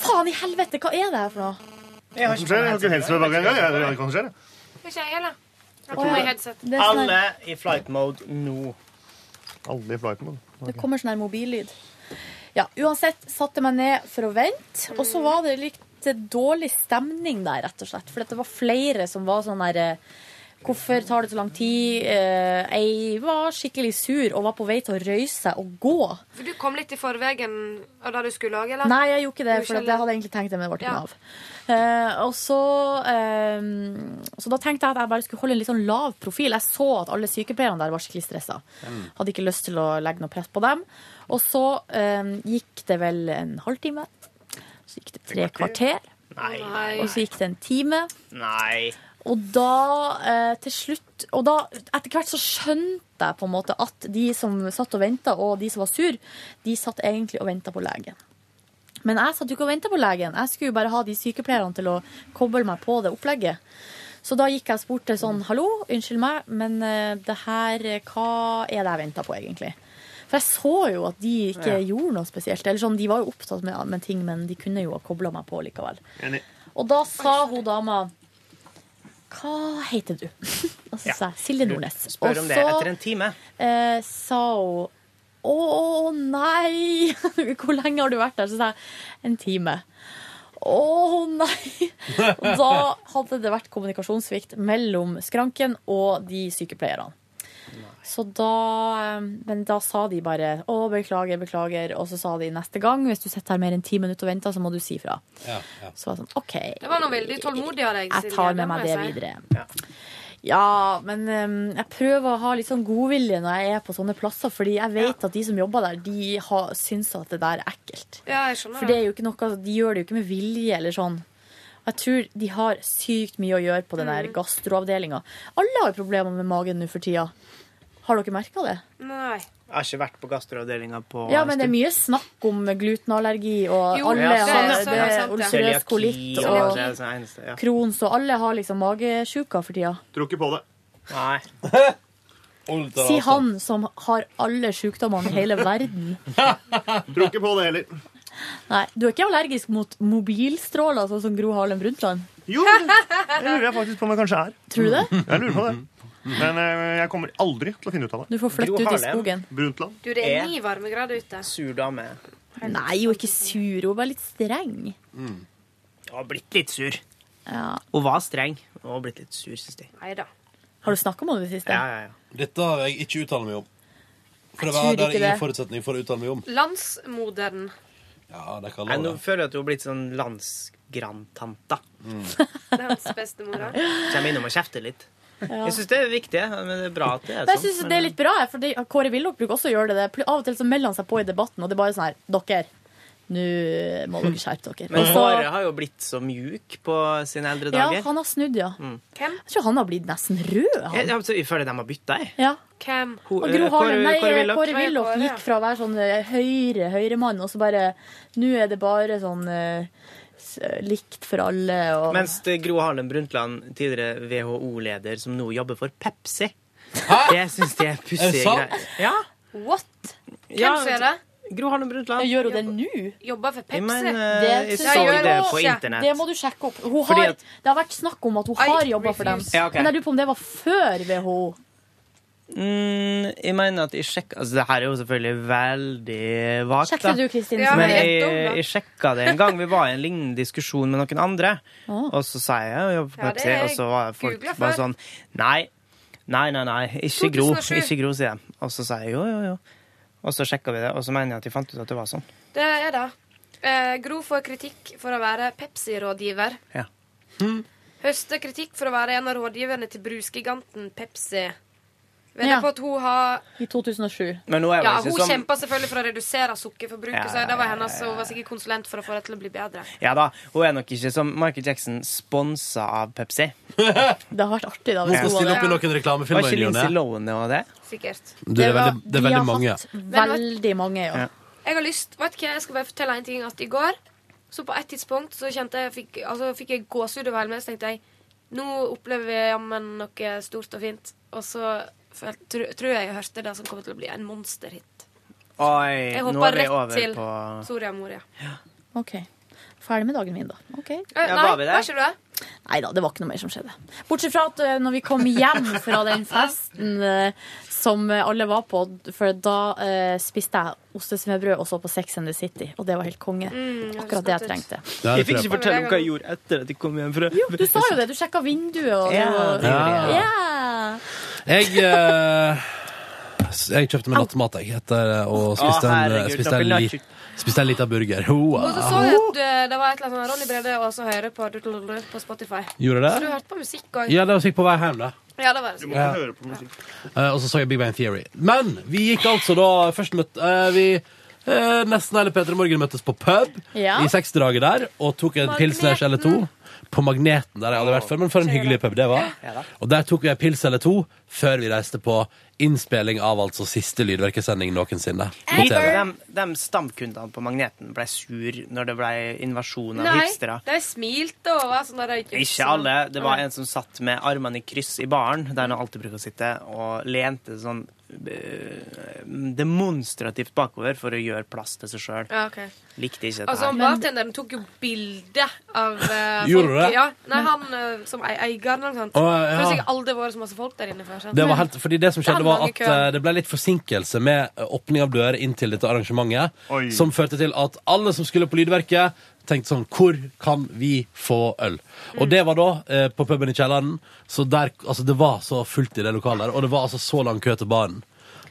Faen i helvete, hva er det her for noe? Jeg har ikke, jeg headset ikke helsedag engang. Ikke ikke jeg heller? Meg ja. headset. Det er sånn Alle i flight mode nå. Alle i flight mode. Det kommer sånn her mobillyd. Ja, uansett satte jeg meg ned for å vente, og så var det litt dårlig stemning der, rett og slett. For det var flere som var sånn der eh, Hvorfor tar det så lang tid? Jeg var skikkelig sur og var på vei til å røyse seg og gå. For du kom litt i forveien av det du skulle lage, eller? Nei, jeg gjorde ikke det, for det hadde jeg egentlig tenkt det, men det ble ikke noe av. Uh, og så, eh, så da tenkte jeg at jeg bare skulle holde en litt sånn lav profil. Jeg så at alle sykepleierne der var skikkelig stressa. Hadde ikke lyst til å legge noe press på dem. Og så eh, gikk det vel en halvtime. Så gikk det tre kvarter. Nei. Og så gikk det en time. Nei. Og da eh, til slutt Og da etter hvert så skjønte jeg på en måte at de som satt og venta, og de som var sur, de satt egentlig og venta på legen. Men jeg satt jo ikke og venta på legen. Jeg skulle jo bare ha de sykepleierne til å koble meg på det opplegget. Så da gikk jeg og spurte sånn Hallo, unnskyld meg, men eh, det her eh, Hva er det jeg venter på, egentlig? For jeg så jo at de ikke Ja. gjorde noe spesielt. Eller sånn, De var jo opptatt med, med ting, men de kunne jo ha kobla meg på likevel. Enig. Og da sa hun dama Hva heter du? <laughs> Og så sa jeg Silje Nordnes. Spør om det etter en time. eh, sa hun Å nei! <laughs> Hvor lenge har du vært der? Så sa jeg en time. Å nei! <laughs> Og da hadde det vært kommunikasjonssvikt mellom skranken og de sykepleierne. Så da, eh, men da sa de bare 'å, beklager, beklager', og så sa de neste gang hvis du sitter her mer enn ti minutter og venter, så må du si fra. Ja, ja. Så var jeg sånn OK. Det var noe veldig tålmodig av deg, Jeg tar med meg det videre. Ja, men um, jeg prøver å ha litt sånn godvilje når jeg er på sånne plasser, fordi jeg vet at de som jobber der, de har, syns at det der er ekkelt. Ja, jeg skjønner For det er jo ikke noe, de gjør det jo ikke med vilje eller sånn. Og Jeg tror de har sykt mye å gjøre på den der Mm. gastroavdelinga. Alle har problemer med magen nå for tida. Har dere merka det? Nei. Jeg har ikke vært på gastroavdelinga på Ja, men det er mye snakk om glutenallergi, og Jo, alle ja, har ulcerøs kolitt og og det eneste, ja. Crohns, og alle har liksom magesjuka for tida. Tror ikke på det. Nei. Si han som har alle sjukdommene i hele verden. <laughs> Tror ikke på det heller. Nei, Du er ikke allergisk mot mobilstråler, sånn som Gro Harlem Brundtland? Jo, det lurer jeg faktisk på om jeg kanskje er. Tror du det? Jeg lurer på det. Men eh, jeg kommer aldri til å finne ut av det. Du får flytte Gro ut i Harlem. skogen. Brundtland. Du, det er ni varmegrader ute. Sur dame. Nei, hun er ikke sur. Hun er bare litt streng. Hun har blitt litt sur. Ja. Hun var streng. Hun har blitt litt sur, syns jeg. Nei da. Har du snakka med henne i det siste? Ja, ja, ja. Dette har jeg ikke uttalt meg om. For det, var, tror det er ikke ingen det. forutsetning for å uttale meg om. Landsmoderen. Ja, det kan Nei, nå det. føler jeg at hun har blitt sånn landsgrandtanta. <laughs> Landsbestemora. Kommer innom og kjefter litt. Ja. Jeg syns det er viktig, men det er bra at det er sånn. jeg syns det er litt bra, for det, Kåre Willoch bruker også å gjøre det. Av og til så melder han seg på i debatten, og det er bare sånn her Dere, nå må dere skjerpe dere. Men Og Kåre har jo blitt så mjuk på sine eldre dager. ja, han har snudd, ja. Mm. Hvem? Jeg tror han har blitt nesten rød. Han. Jeg, altså, jeg føler de har bytta, jeg. Ja. Hvem? Ho- Og Gro eh, Harlem, nei, Kåre Willoch. Kåre Willoch gikk fra å være sånn eh, høyre høyremann, og så bare Nå er det bare sånn eh, s- likt for alle og Mens er Gro Harlem Brundtland, tidligere WHO-leder, som nå jobber for Pepsi. Det syns jeg er Er det sant? Ja. What? Hvem Ja, som er det? Gro Harlem Brundtland. Gjør hun det nå? Jobber for Pepsi? Jeg mener, Det jeg så jeg- det på internett. Det må du sjekke opp. Hun har, at- det har vært snakk om at hun har jobba for dem. Ja, okay. Men jeg lurer på om det var før WHO. Mm, jeg mener at jeg sjekka Altså, det her er jo selvfølgelig veldig vagt, Sjekka du, Kristin? Ja, Men er- jeg- jeg, sjekka det en gang. Vi var i en lignende diskusjon med noen andre. Oh. Og så sa jeg jo Ja, det Pepsi, og så var folk googlet bare sånn Nei, nei, nei, nei ikke Gro. 2007. Ikke Gro, sier jeg. Og så sa jeg jo, jo, jo. Og så sjekka vi det, og så mener jeg at de fant ut at det var sånn. Det er det. Eh, Gro får kritikk for å være Pepsi-rådgiver. Ja. Høster kritikk for å være en av rådgiverne til brusgiganten Pepsi. Vedder Ja. på at hun har I 2007. Men nå er Ja, Hun ikke sånn kjempa selvfølgelig for å redusere sukkerforbruket, Ja, så det var hennes, hun var sikkert konsulent for å få det til å bli bedre. Ja da, hun er nok ikke som Michael Jackson sponsa av Pepsi. <laughs> Det har vært artig, da. Hun skal stille var opp i noen Var reklamefilmer. ikke i ny og Lindsay. Lohan og det? Sikkert. Du, Det er veldig, det er veldig mange. veldig mange, ja. Ja. Jeg har lyst, vet ikke, jeg skal bare fortelle en ting at i går så på et tidspunkt så kjente jeg fikk, altså, fikk jeg gåsehud over hele meg. Så tenkte jeg nå opplever vi jammen noe stort og fint. Og så føl- jeg tror jeg jeg hørte det som kommer til å bli en monsterhit. Oi, Jeg nå hoppa er vi rett til på Soria Moria. OK. Ferdig med dagen min, da. Ok. Eh, Ja, nei, var vi det? var ikke du det? Nei da, det var ikke noe mer som skjedde. Bortsett fra at eh, når vi kom hjem fra den <laughs> festen eh, som eh, alle var på, for da eh, spiste jeg ostesmørbrød og så på Sex and the City, og det var helt konge. Mm, Akkurat det jeg trengte. Ja, Jeg fikk ikke fortelle om hva jeg gjorde etter at jeg kom hjem fra Jo, du sa jo det. Du sjekka vinduet og Ja, og- det gjorde jeg. Eh, jeg kjøpte meg nattmat jeg, etter å spiste en, herregud, spiste en, noe spiste en liten burger. Hoa. Og så så jeg at eh, det var et eller annet Ronny Brede også hører på, på Spotify. Gjorde Så du det? hørte på musikk òg? Ja, det var sikkert på vei hjem, da. Ja, det var det. Ja. Høre på musikk. Eh, og så så jeg Big Bang Theory. Men vi gikk altså da først møtt, eh, Vi eh, nesten hele Peter Morgen møttes på pub Ja. i 60-draget der og tok en pilsners eller to. På Magneten, der jeg aldri vært før, men for en hyggelig pub det var. Og der tok vi en pils eller to før vi reiste på innspilling av altså siste lydverkesending noensinne. På De, TV. de stamkundene på Magneten ble sur når det ble invasjon av Nei, hipstere. de smilte og var sånn der Ikke alle. Det var en som satt med armene i kryss i baren, der han alltid bruker å sitte, og lente sånn eh, demonstrativt bakover for å gjøre plass til seg sjøl. Ja, okay. Likte ikke dette Altså, her. Bartenderen tok jo bilde av <laughs> uh, Gjorde du det? Ja. Nei, han uh, som eier eieren eller noe sånt. For det har aldri vært så masse folk der inne før. sant? Det var helt, fordi det som skjedde Det var at eh, det ble litt forsinkelse med eh, åpning av dører inn til dette arrangementet, Oi. som førte til at alle som skulle på Lydverket, tenkte sånn Hvor kan vi få øl? Og det var da eh, på puben i kjelleren. Så der, altså, det var så fullt i det lokalet, der, og det var altså så lang kø til baren.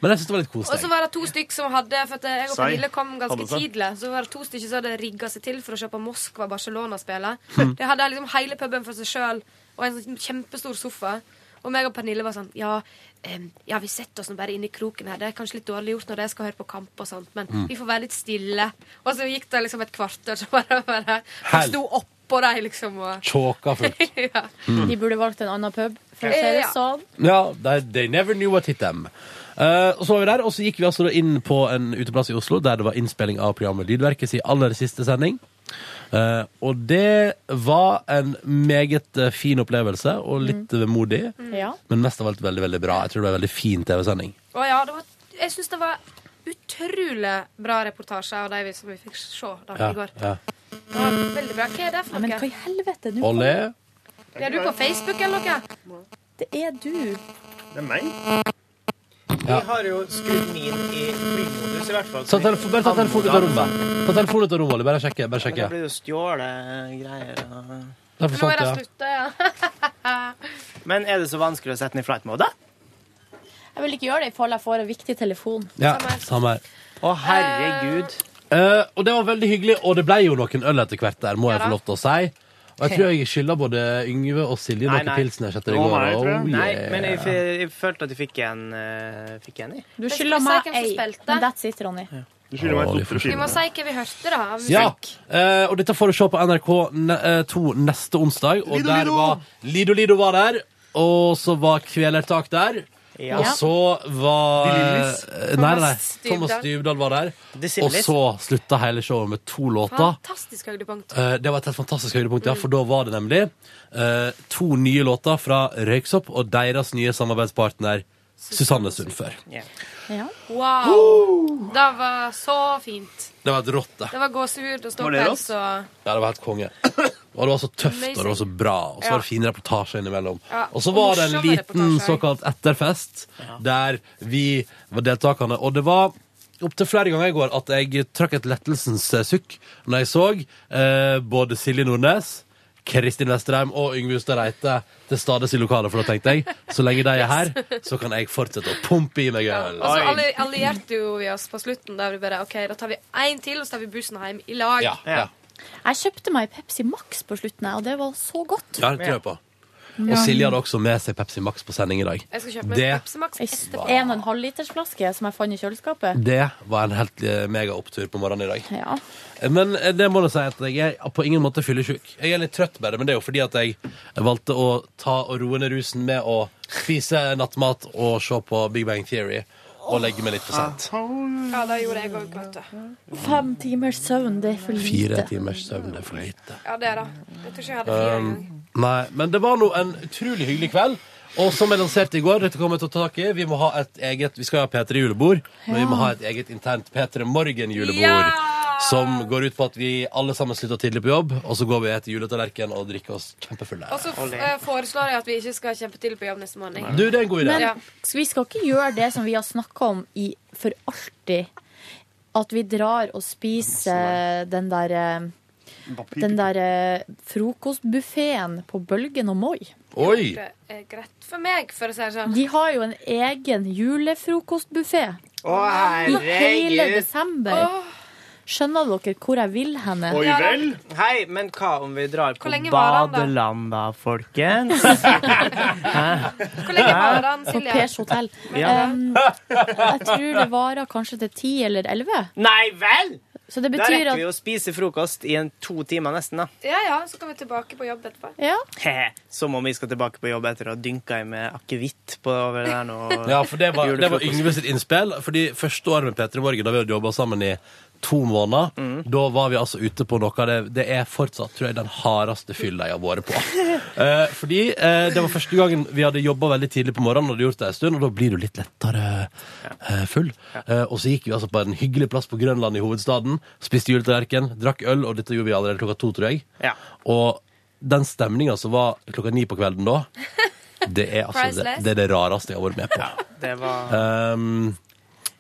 Men jeg synes det var litt koselig. Og så var det to stykk som hadde For at jeg og Pernille kom ganske tidlig. Så var det to stykker som hadde rigga seg til for å se på Moskva-Barcelona-spillet. Mm. De hadde liksom hele puben for seg sjøl og en sånn kjempestor sofa. Og meg og Pernille var sånn Ja, ja vi setter oss nå bare inn i kroken her. Det er kanskje litt dårlig gjort når de skal høre på kamp og sånt, men Mm. vi får være litt stille. Og så gikk det liksom et kvarter, så bare, bare sto oppå dem, liksom. Og, Tjåka fullt. <laughs> ja. De burde valgt en annen pub, for å si det Ja. sånn. Ja, they, they never knew what hit them. Uh, og så var vi der, og så gikk vi altså inn på en uteplass i Oslo der det var innspilling av programmet Lydverket sin aller siste sending. Eh, og det var en meget eh, fin opplevelse, og litt vemodig. Ja. Men mest av alt veldig veldig bra. Jeg tror det var en veldig fin TV-sending. Og ja, det var, jeg syns det var utrolig bra reportasje av de som vi fikk se da, Ja, i går. ja. Det var veldig bra. Hva er det for Ja, men hva i helvete? Nå Olé. Er du på Facebook eller noe? Det er du. Det er meg. Jeg har jo skrudd min i flymodus, i hvert fall. Ta telefon, bare ta telefonen ut av rommet. Ta telefonen ut av rommet, Bare sjekke. Bare sjekke. det blir jo stjålet greier. og- Nå er det det, slutta, ja. <laughs> Men er det så vanskelig å sette den i flight mode? Jeg vil ikke gjøre det i fall jeg får en viktig telefon. ja. Ja, samme her. Å, herregud. Uh, og det var veldig hyggelig, og det ble jo noen øl etter hvert der, må Ja jeg få lov til å si. Og jeg tror jeg skylder både Yngve og Silje Nei, noen nei. pilsner etter i Å, går. tror jeg. Oh, Nei, yeah. men jeg, f- jeg følte at jeg fikk en, uh, fikk en i. Du skylder meg hvem som ei. spilte? Men that's it, Ronny. Du skylder meg Å, et vi må si hva vi hørte, da. av Ja, musikk. eh, og dette får du se på NRK2 neste onsdag. Og Lido, der Lido! var Lido Lido var der, og så var Kvelertak der. Ja. Og så var Nei, nei, nei. Thomas Dybdahl. Var der. Og så slutta hele showet med to låter. Fantastisk høydepunkt. Eh, Det var et helt fantastisk høydepunkt, ja, for da var det nemlig eh, to nye låter fra Røyksopp og deres nye samarbeidspartner Susanne Sundfør. Wow! Det var så fint. Det var et rått, det. Det var gåsehud og Var det ståpels og Ja, det var helt konge. Og det var så tøft, og det var så bra. Og så var det fine reportasjer innimellom. Ja, Og så var det en liten såkalt etterfest, der vi var deltakerne. Og det var opptil flere ganger i går at jeg trakk et lettelsens eh, sukk når jeg så eh, både Silje Nordnes, Kristin Vesterheim og Yngve Hustad Reite til stades i lokalet. For da tenkte jeg så lenge de er her, <laughs> så kan jeg fortsette å pumpe i meg øl. Og så allierte jo vi oss på slutten. Der vi bare OK, da tar vi én til, og så tar vi bussen hjem i lag. Ja, ja. Jeg kjøpte meg Pepsi Max på slutten, og det var så godt. Ja, det tror jeg på. Og. Silje hadde også med seg Pepsi Max på sending i dag. Jeg skal kjøpe Det- Pepsi Max etterpå. en og en halv liters flaske som jeg fant i kjøleskapet. Det var en helt eh, mega-opptur på morgenen i dag. Ja. Men eh, det må jeg si at jeg er på ingen måte fyllesyk. Jeg er litt trøtt bare, men det er jo fordi at jeg valgte å ta og roe ned rusen med å spise nattmat og se på Big Bang Theory og legge meg litt for sent. Ja, det gjorde jeg òg, vet du. Fem timers søvn, det er for lite. Fire timers søvn det er for lite. Ja, det er det. Jeg tror ikke jeg hadde fire Um, nei, men det var nå en utrolig hyggelig kveld. Og som jeg lanserte i går, dette kommer jeg til å ta tak i, vi må ha et eget Vi skal ha P3-julebord, men vi må ha et eget internt P3 Morgen-julebord. Som går ut på at vi alle sammen slutter tidlig på jobb, og så går vi etter juletallerken og drikker oss kjempefulle. Og så eh, foreslår jeg at vi ikke skal kjempe til på jobb neste morgen. Du, det er en god idé. Men Ja. vi skal ikke gjøre det som vi har snakka om i for alltid. At vi drar og spiser den der eh, den der eh, frokostbuffeen på Bølgen og Moi. Oi! Det er greit for meg, for å si det sånn. De har jo en egen julefrokostbuffé Å, i hele herregud. desember. Skjønner dere hvor jeg vil henne? Oi vel. Hei, men hva om vi drar på Hvor lenge varer han da? badeland, da, folkens? <laughs> Hvor lenge varer han, På Silje? Pers hotell. Ja. Um, jeg tror det varer kanskje til ti eller elleve. Nei vel! Så det Da betyr rekker at vi å spise frokost i en to timer nesten, da. Ja, ja, så kan vi tilbake på jobb etterpå. Ja. Hehe. Som om vi skal tilbake på jobb etter å ha dynka i med akevitt på over der nå. Ja, for det var, det var Yngve sitt innspill. Fordi første året med Petter i Morgen, da vi hadde jobba sammen i to måneder, da var vi altså ute på noe av det Det er fortsatt, tror jeg, den hardeste fylla jeg har vært på. <laughs> Eh, fordi eh, det var første gangen vi hadde jobba veldig tidlig på morgenen, og hadde gjort det en stund, og da blir du litt lettere eh, full. Eh, og så gikk vi altså på en hyggelig plass på Grønland i hovedstaden, spiste juletallerken, drakk øl, og dette gjorde vi allerede klokka to, tror jeg. Ja. Og den stemninga som var klokka ni på kvelden da, <laughs> det er altså det, det, er det rareste jeg har vært med på. Det var Um,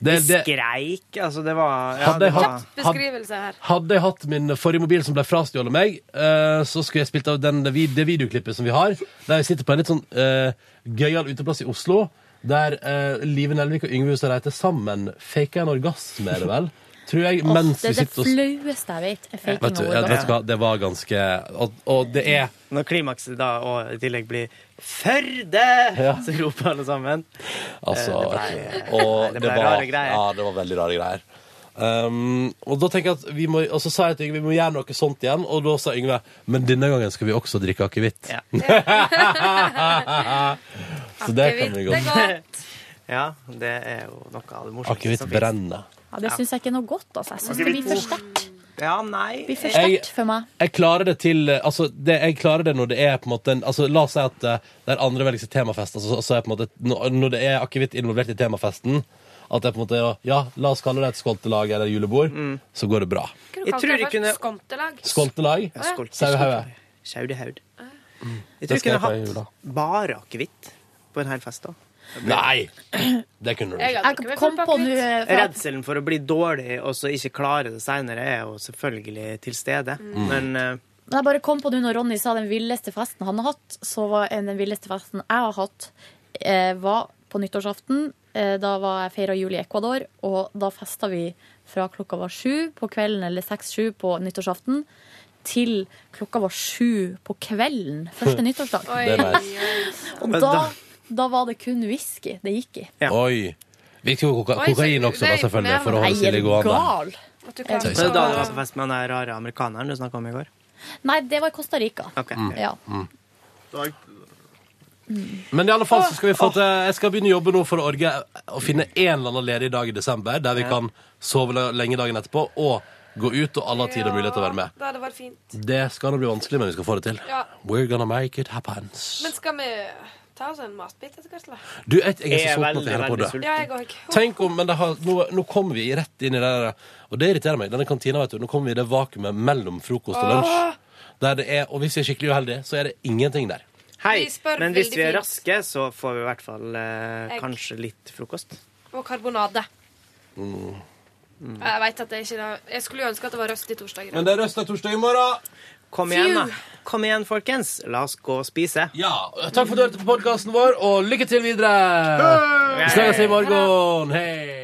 det, Vi det, skreik, altså det var ja, Hadde det jeg var- hatt- Beskrivelse her. hadde jeg hatt min forrige mobil som ble frastjålet meg, uh, så skulle jeg spilt av den, det videoklippet som vi har, der jeg sitter på en litt sånn uh, gøyal uteplass i Oslo, der uh, Live Nelvik og Yngve Hustad Reite sammen faker en orgasme, er det vel? Tror jeg, Åh, mens det vi er det sitter og flaueste jeg vet. Jeg Vet du, av ja, vet du hva, det var ganske Og, og det er Når klimakset da og i tillegg blir Førde! Så roper alle sammen. Altså, Eh, det ble, <laughs> og det ble var, rare greier. Ja, det var veldig rare greier. Um, og da tenker jeg at vi må, og så sa jeg til Yngve vi må gjøre noe sånt igjen, og da sa Yngve men denne gangen skal vi også drikke akevitt. <laughs> så det kan vi godt. <laughs> Ja, det er jo noe av det morsomste Akevitt som finnes. brenner. Ja, det syns jeg ikke er noe godt. Altså. Jeg syns det blir for sterkt. Ja, nei. Blir for Jeg- sterkt for meg. Jeg klarer det til Altså, det, jeg klarer det når det er på en måte en, altså, La oss si at eh, det er andre veldigste temafest. Altså, så er på en måte, når når det er akevitt involvert i temafesten, at det er på en måte Ja, la oss kalle det et skoltelag eller julebord, så går det bra. Jeg tror de kunne-? Skontelag? Skoltelag? Ja, skolt- Sauehauge. Saudehaug. Jeg tror vi skal kunne på hatt bare akevitt på en hel fest. da. Nei! Det kunne du ikke. Jeg kom på pakke nå eh, for Redselen for å bli dårlig og så ikke klare det seinere er jo selvfølgelig til stede. Mm. Men uh, Men jeg bare kom på nå når Ronny sa den villeste festen han har hatt, så var den villeste festen jeg har hatt, eh, var på nyttårsaften. Eh, da var jeg feira jul i Ecuador, og da festa vi fra klokka var sju på kvelden, eller seks-sju på nyttårsaften, til klokka var sju på kvelden <laughs> første nyttårsdag. Oi, Det oi. Og da, da var det kun whisky det gikk i. Ja. Oi. Viktig med koka Oi, så- kokain også, da, nei, selvfølgelig, for å Nei, holde er Silje du gående. gal? At du klarer det er da du var på fest med den der rare amerikaneren du snakka om i går. Nei, det var i Costa Rica. Ok. Ja. Men i alle fall så skal vi få til Jeg skal begynne å jobbe nå for å orge å finne en eller annen ledig dag i desember der vi kan sove lenge dagen etterpå og gå ut, og alle har tid og mulighet til å være med. Det hadde vært fint. Det skal nå bli vanskelig, men vi skal få det til. Ja. We're gonna make it happen. Men skal vi ta oss en matbit etter hvert. Du, jeg, jeg er så sulten at jeg holder på å dø. sulten. Ja, jeg òg. Tenk om, men det har, nå, nå kommer vi rett inn i det der Og det irriterer meg. Denne kantina, vet du. Nå kommer vi i det vakuumet mellom frokost og lunsj. Der det er, og hvis vi er skikkelig uheldige, så er det ingenting der. Hei, men hvis vi er raske, så får vi i hvert fall eh, kanskje litt frokost. Og karbonade. Mm. Jeg vet at det ikke er Jeg skulle jo ønske at det var røst i torsdag. Men det er røst i torsdag i morgen. Kom igjen, da. Kom igjen, folkens. La oss gå og spise. Ja, Takk for at du hørte på podkasten vår, og lykke til videre! Vi snakkes i morgen. Hei!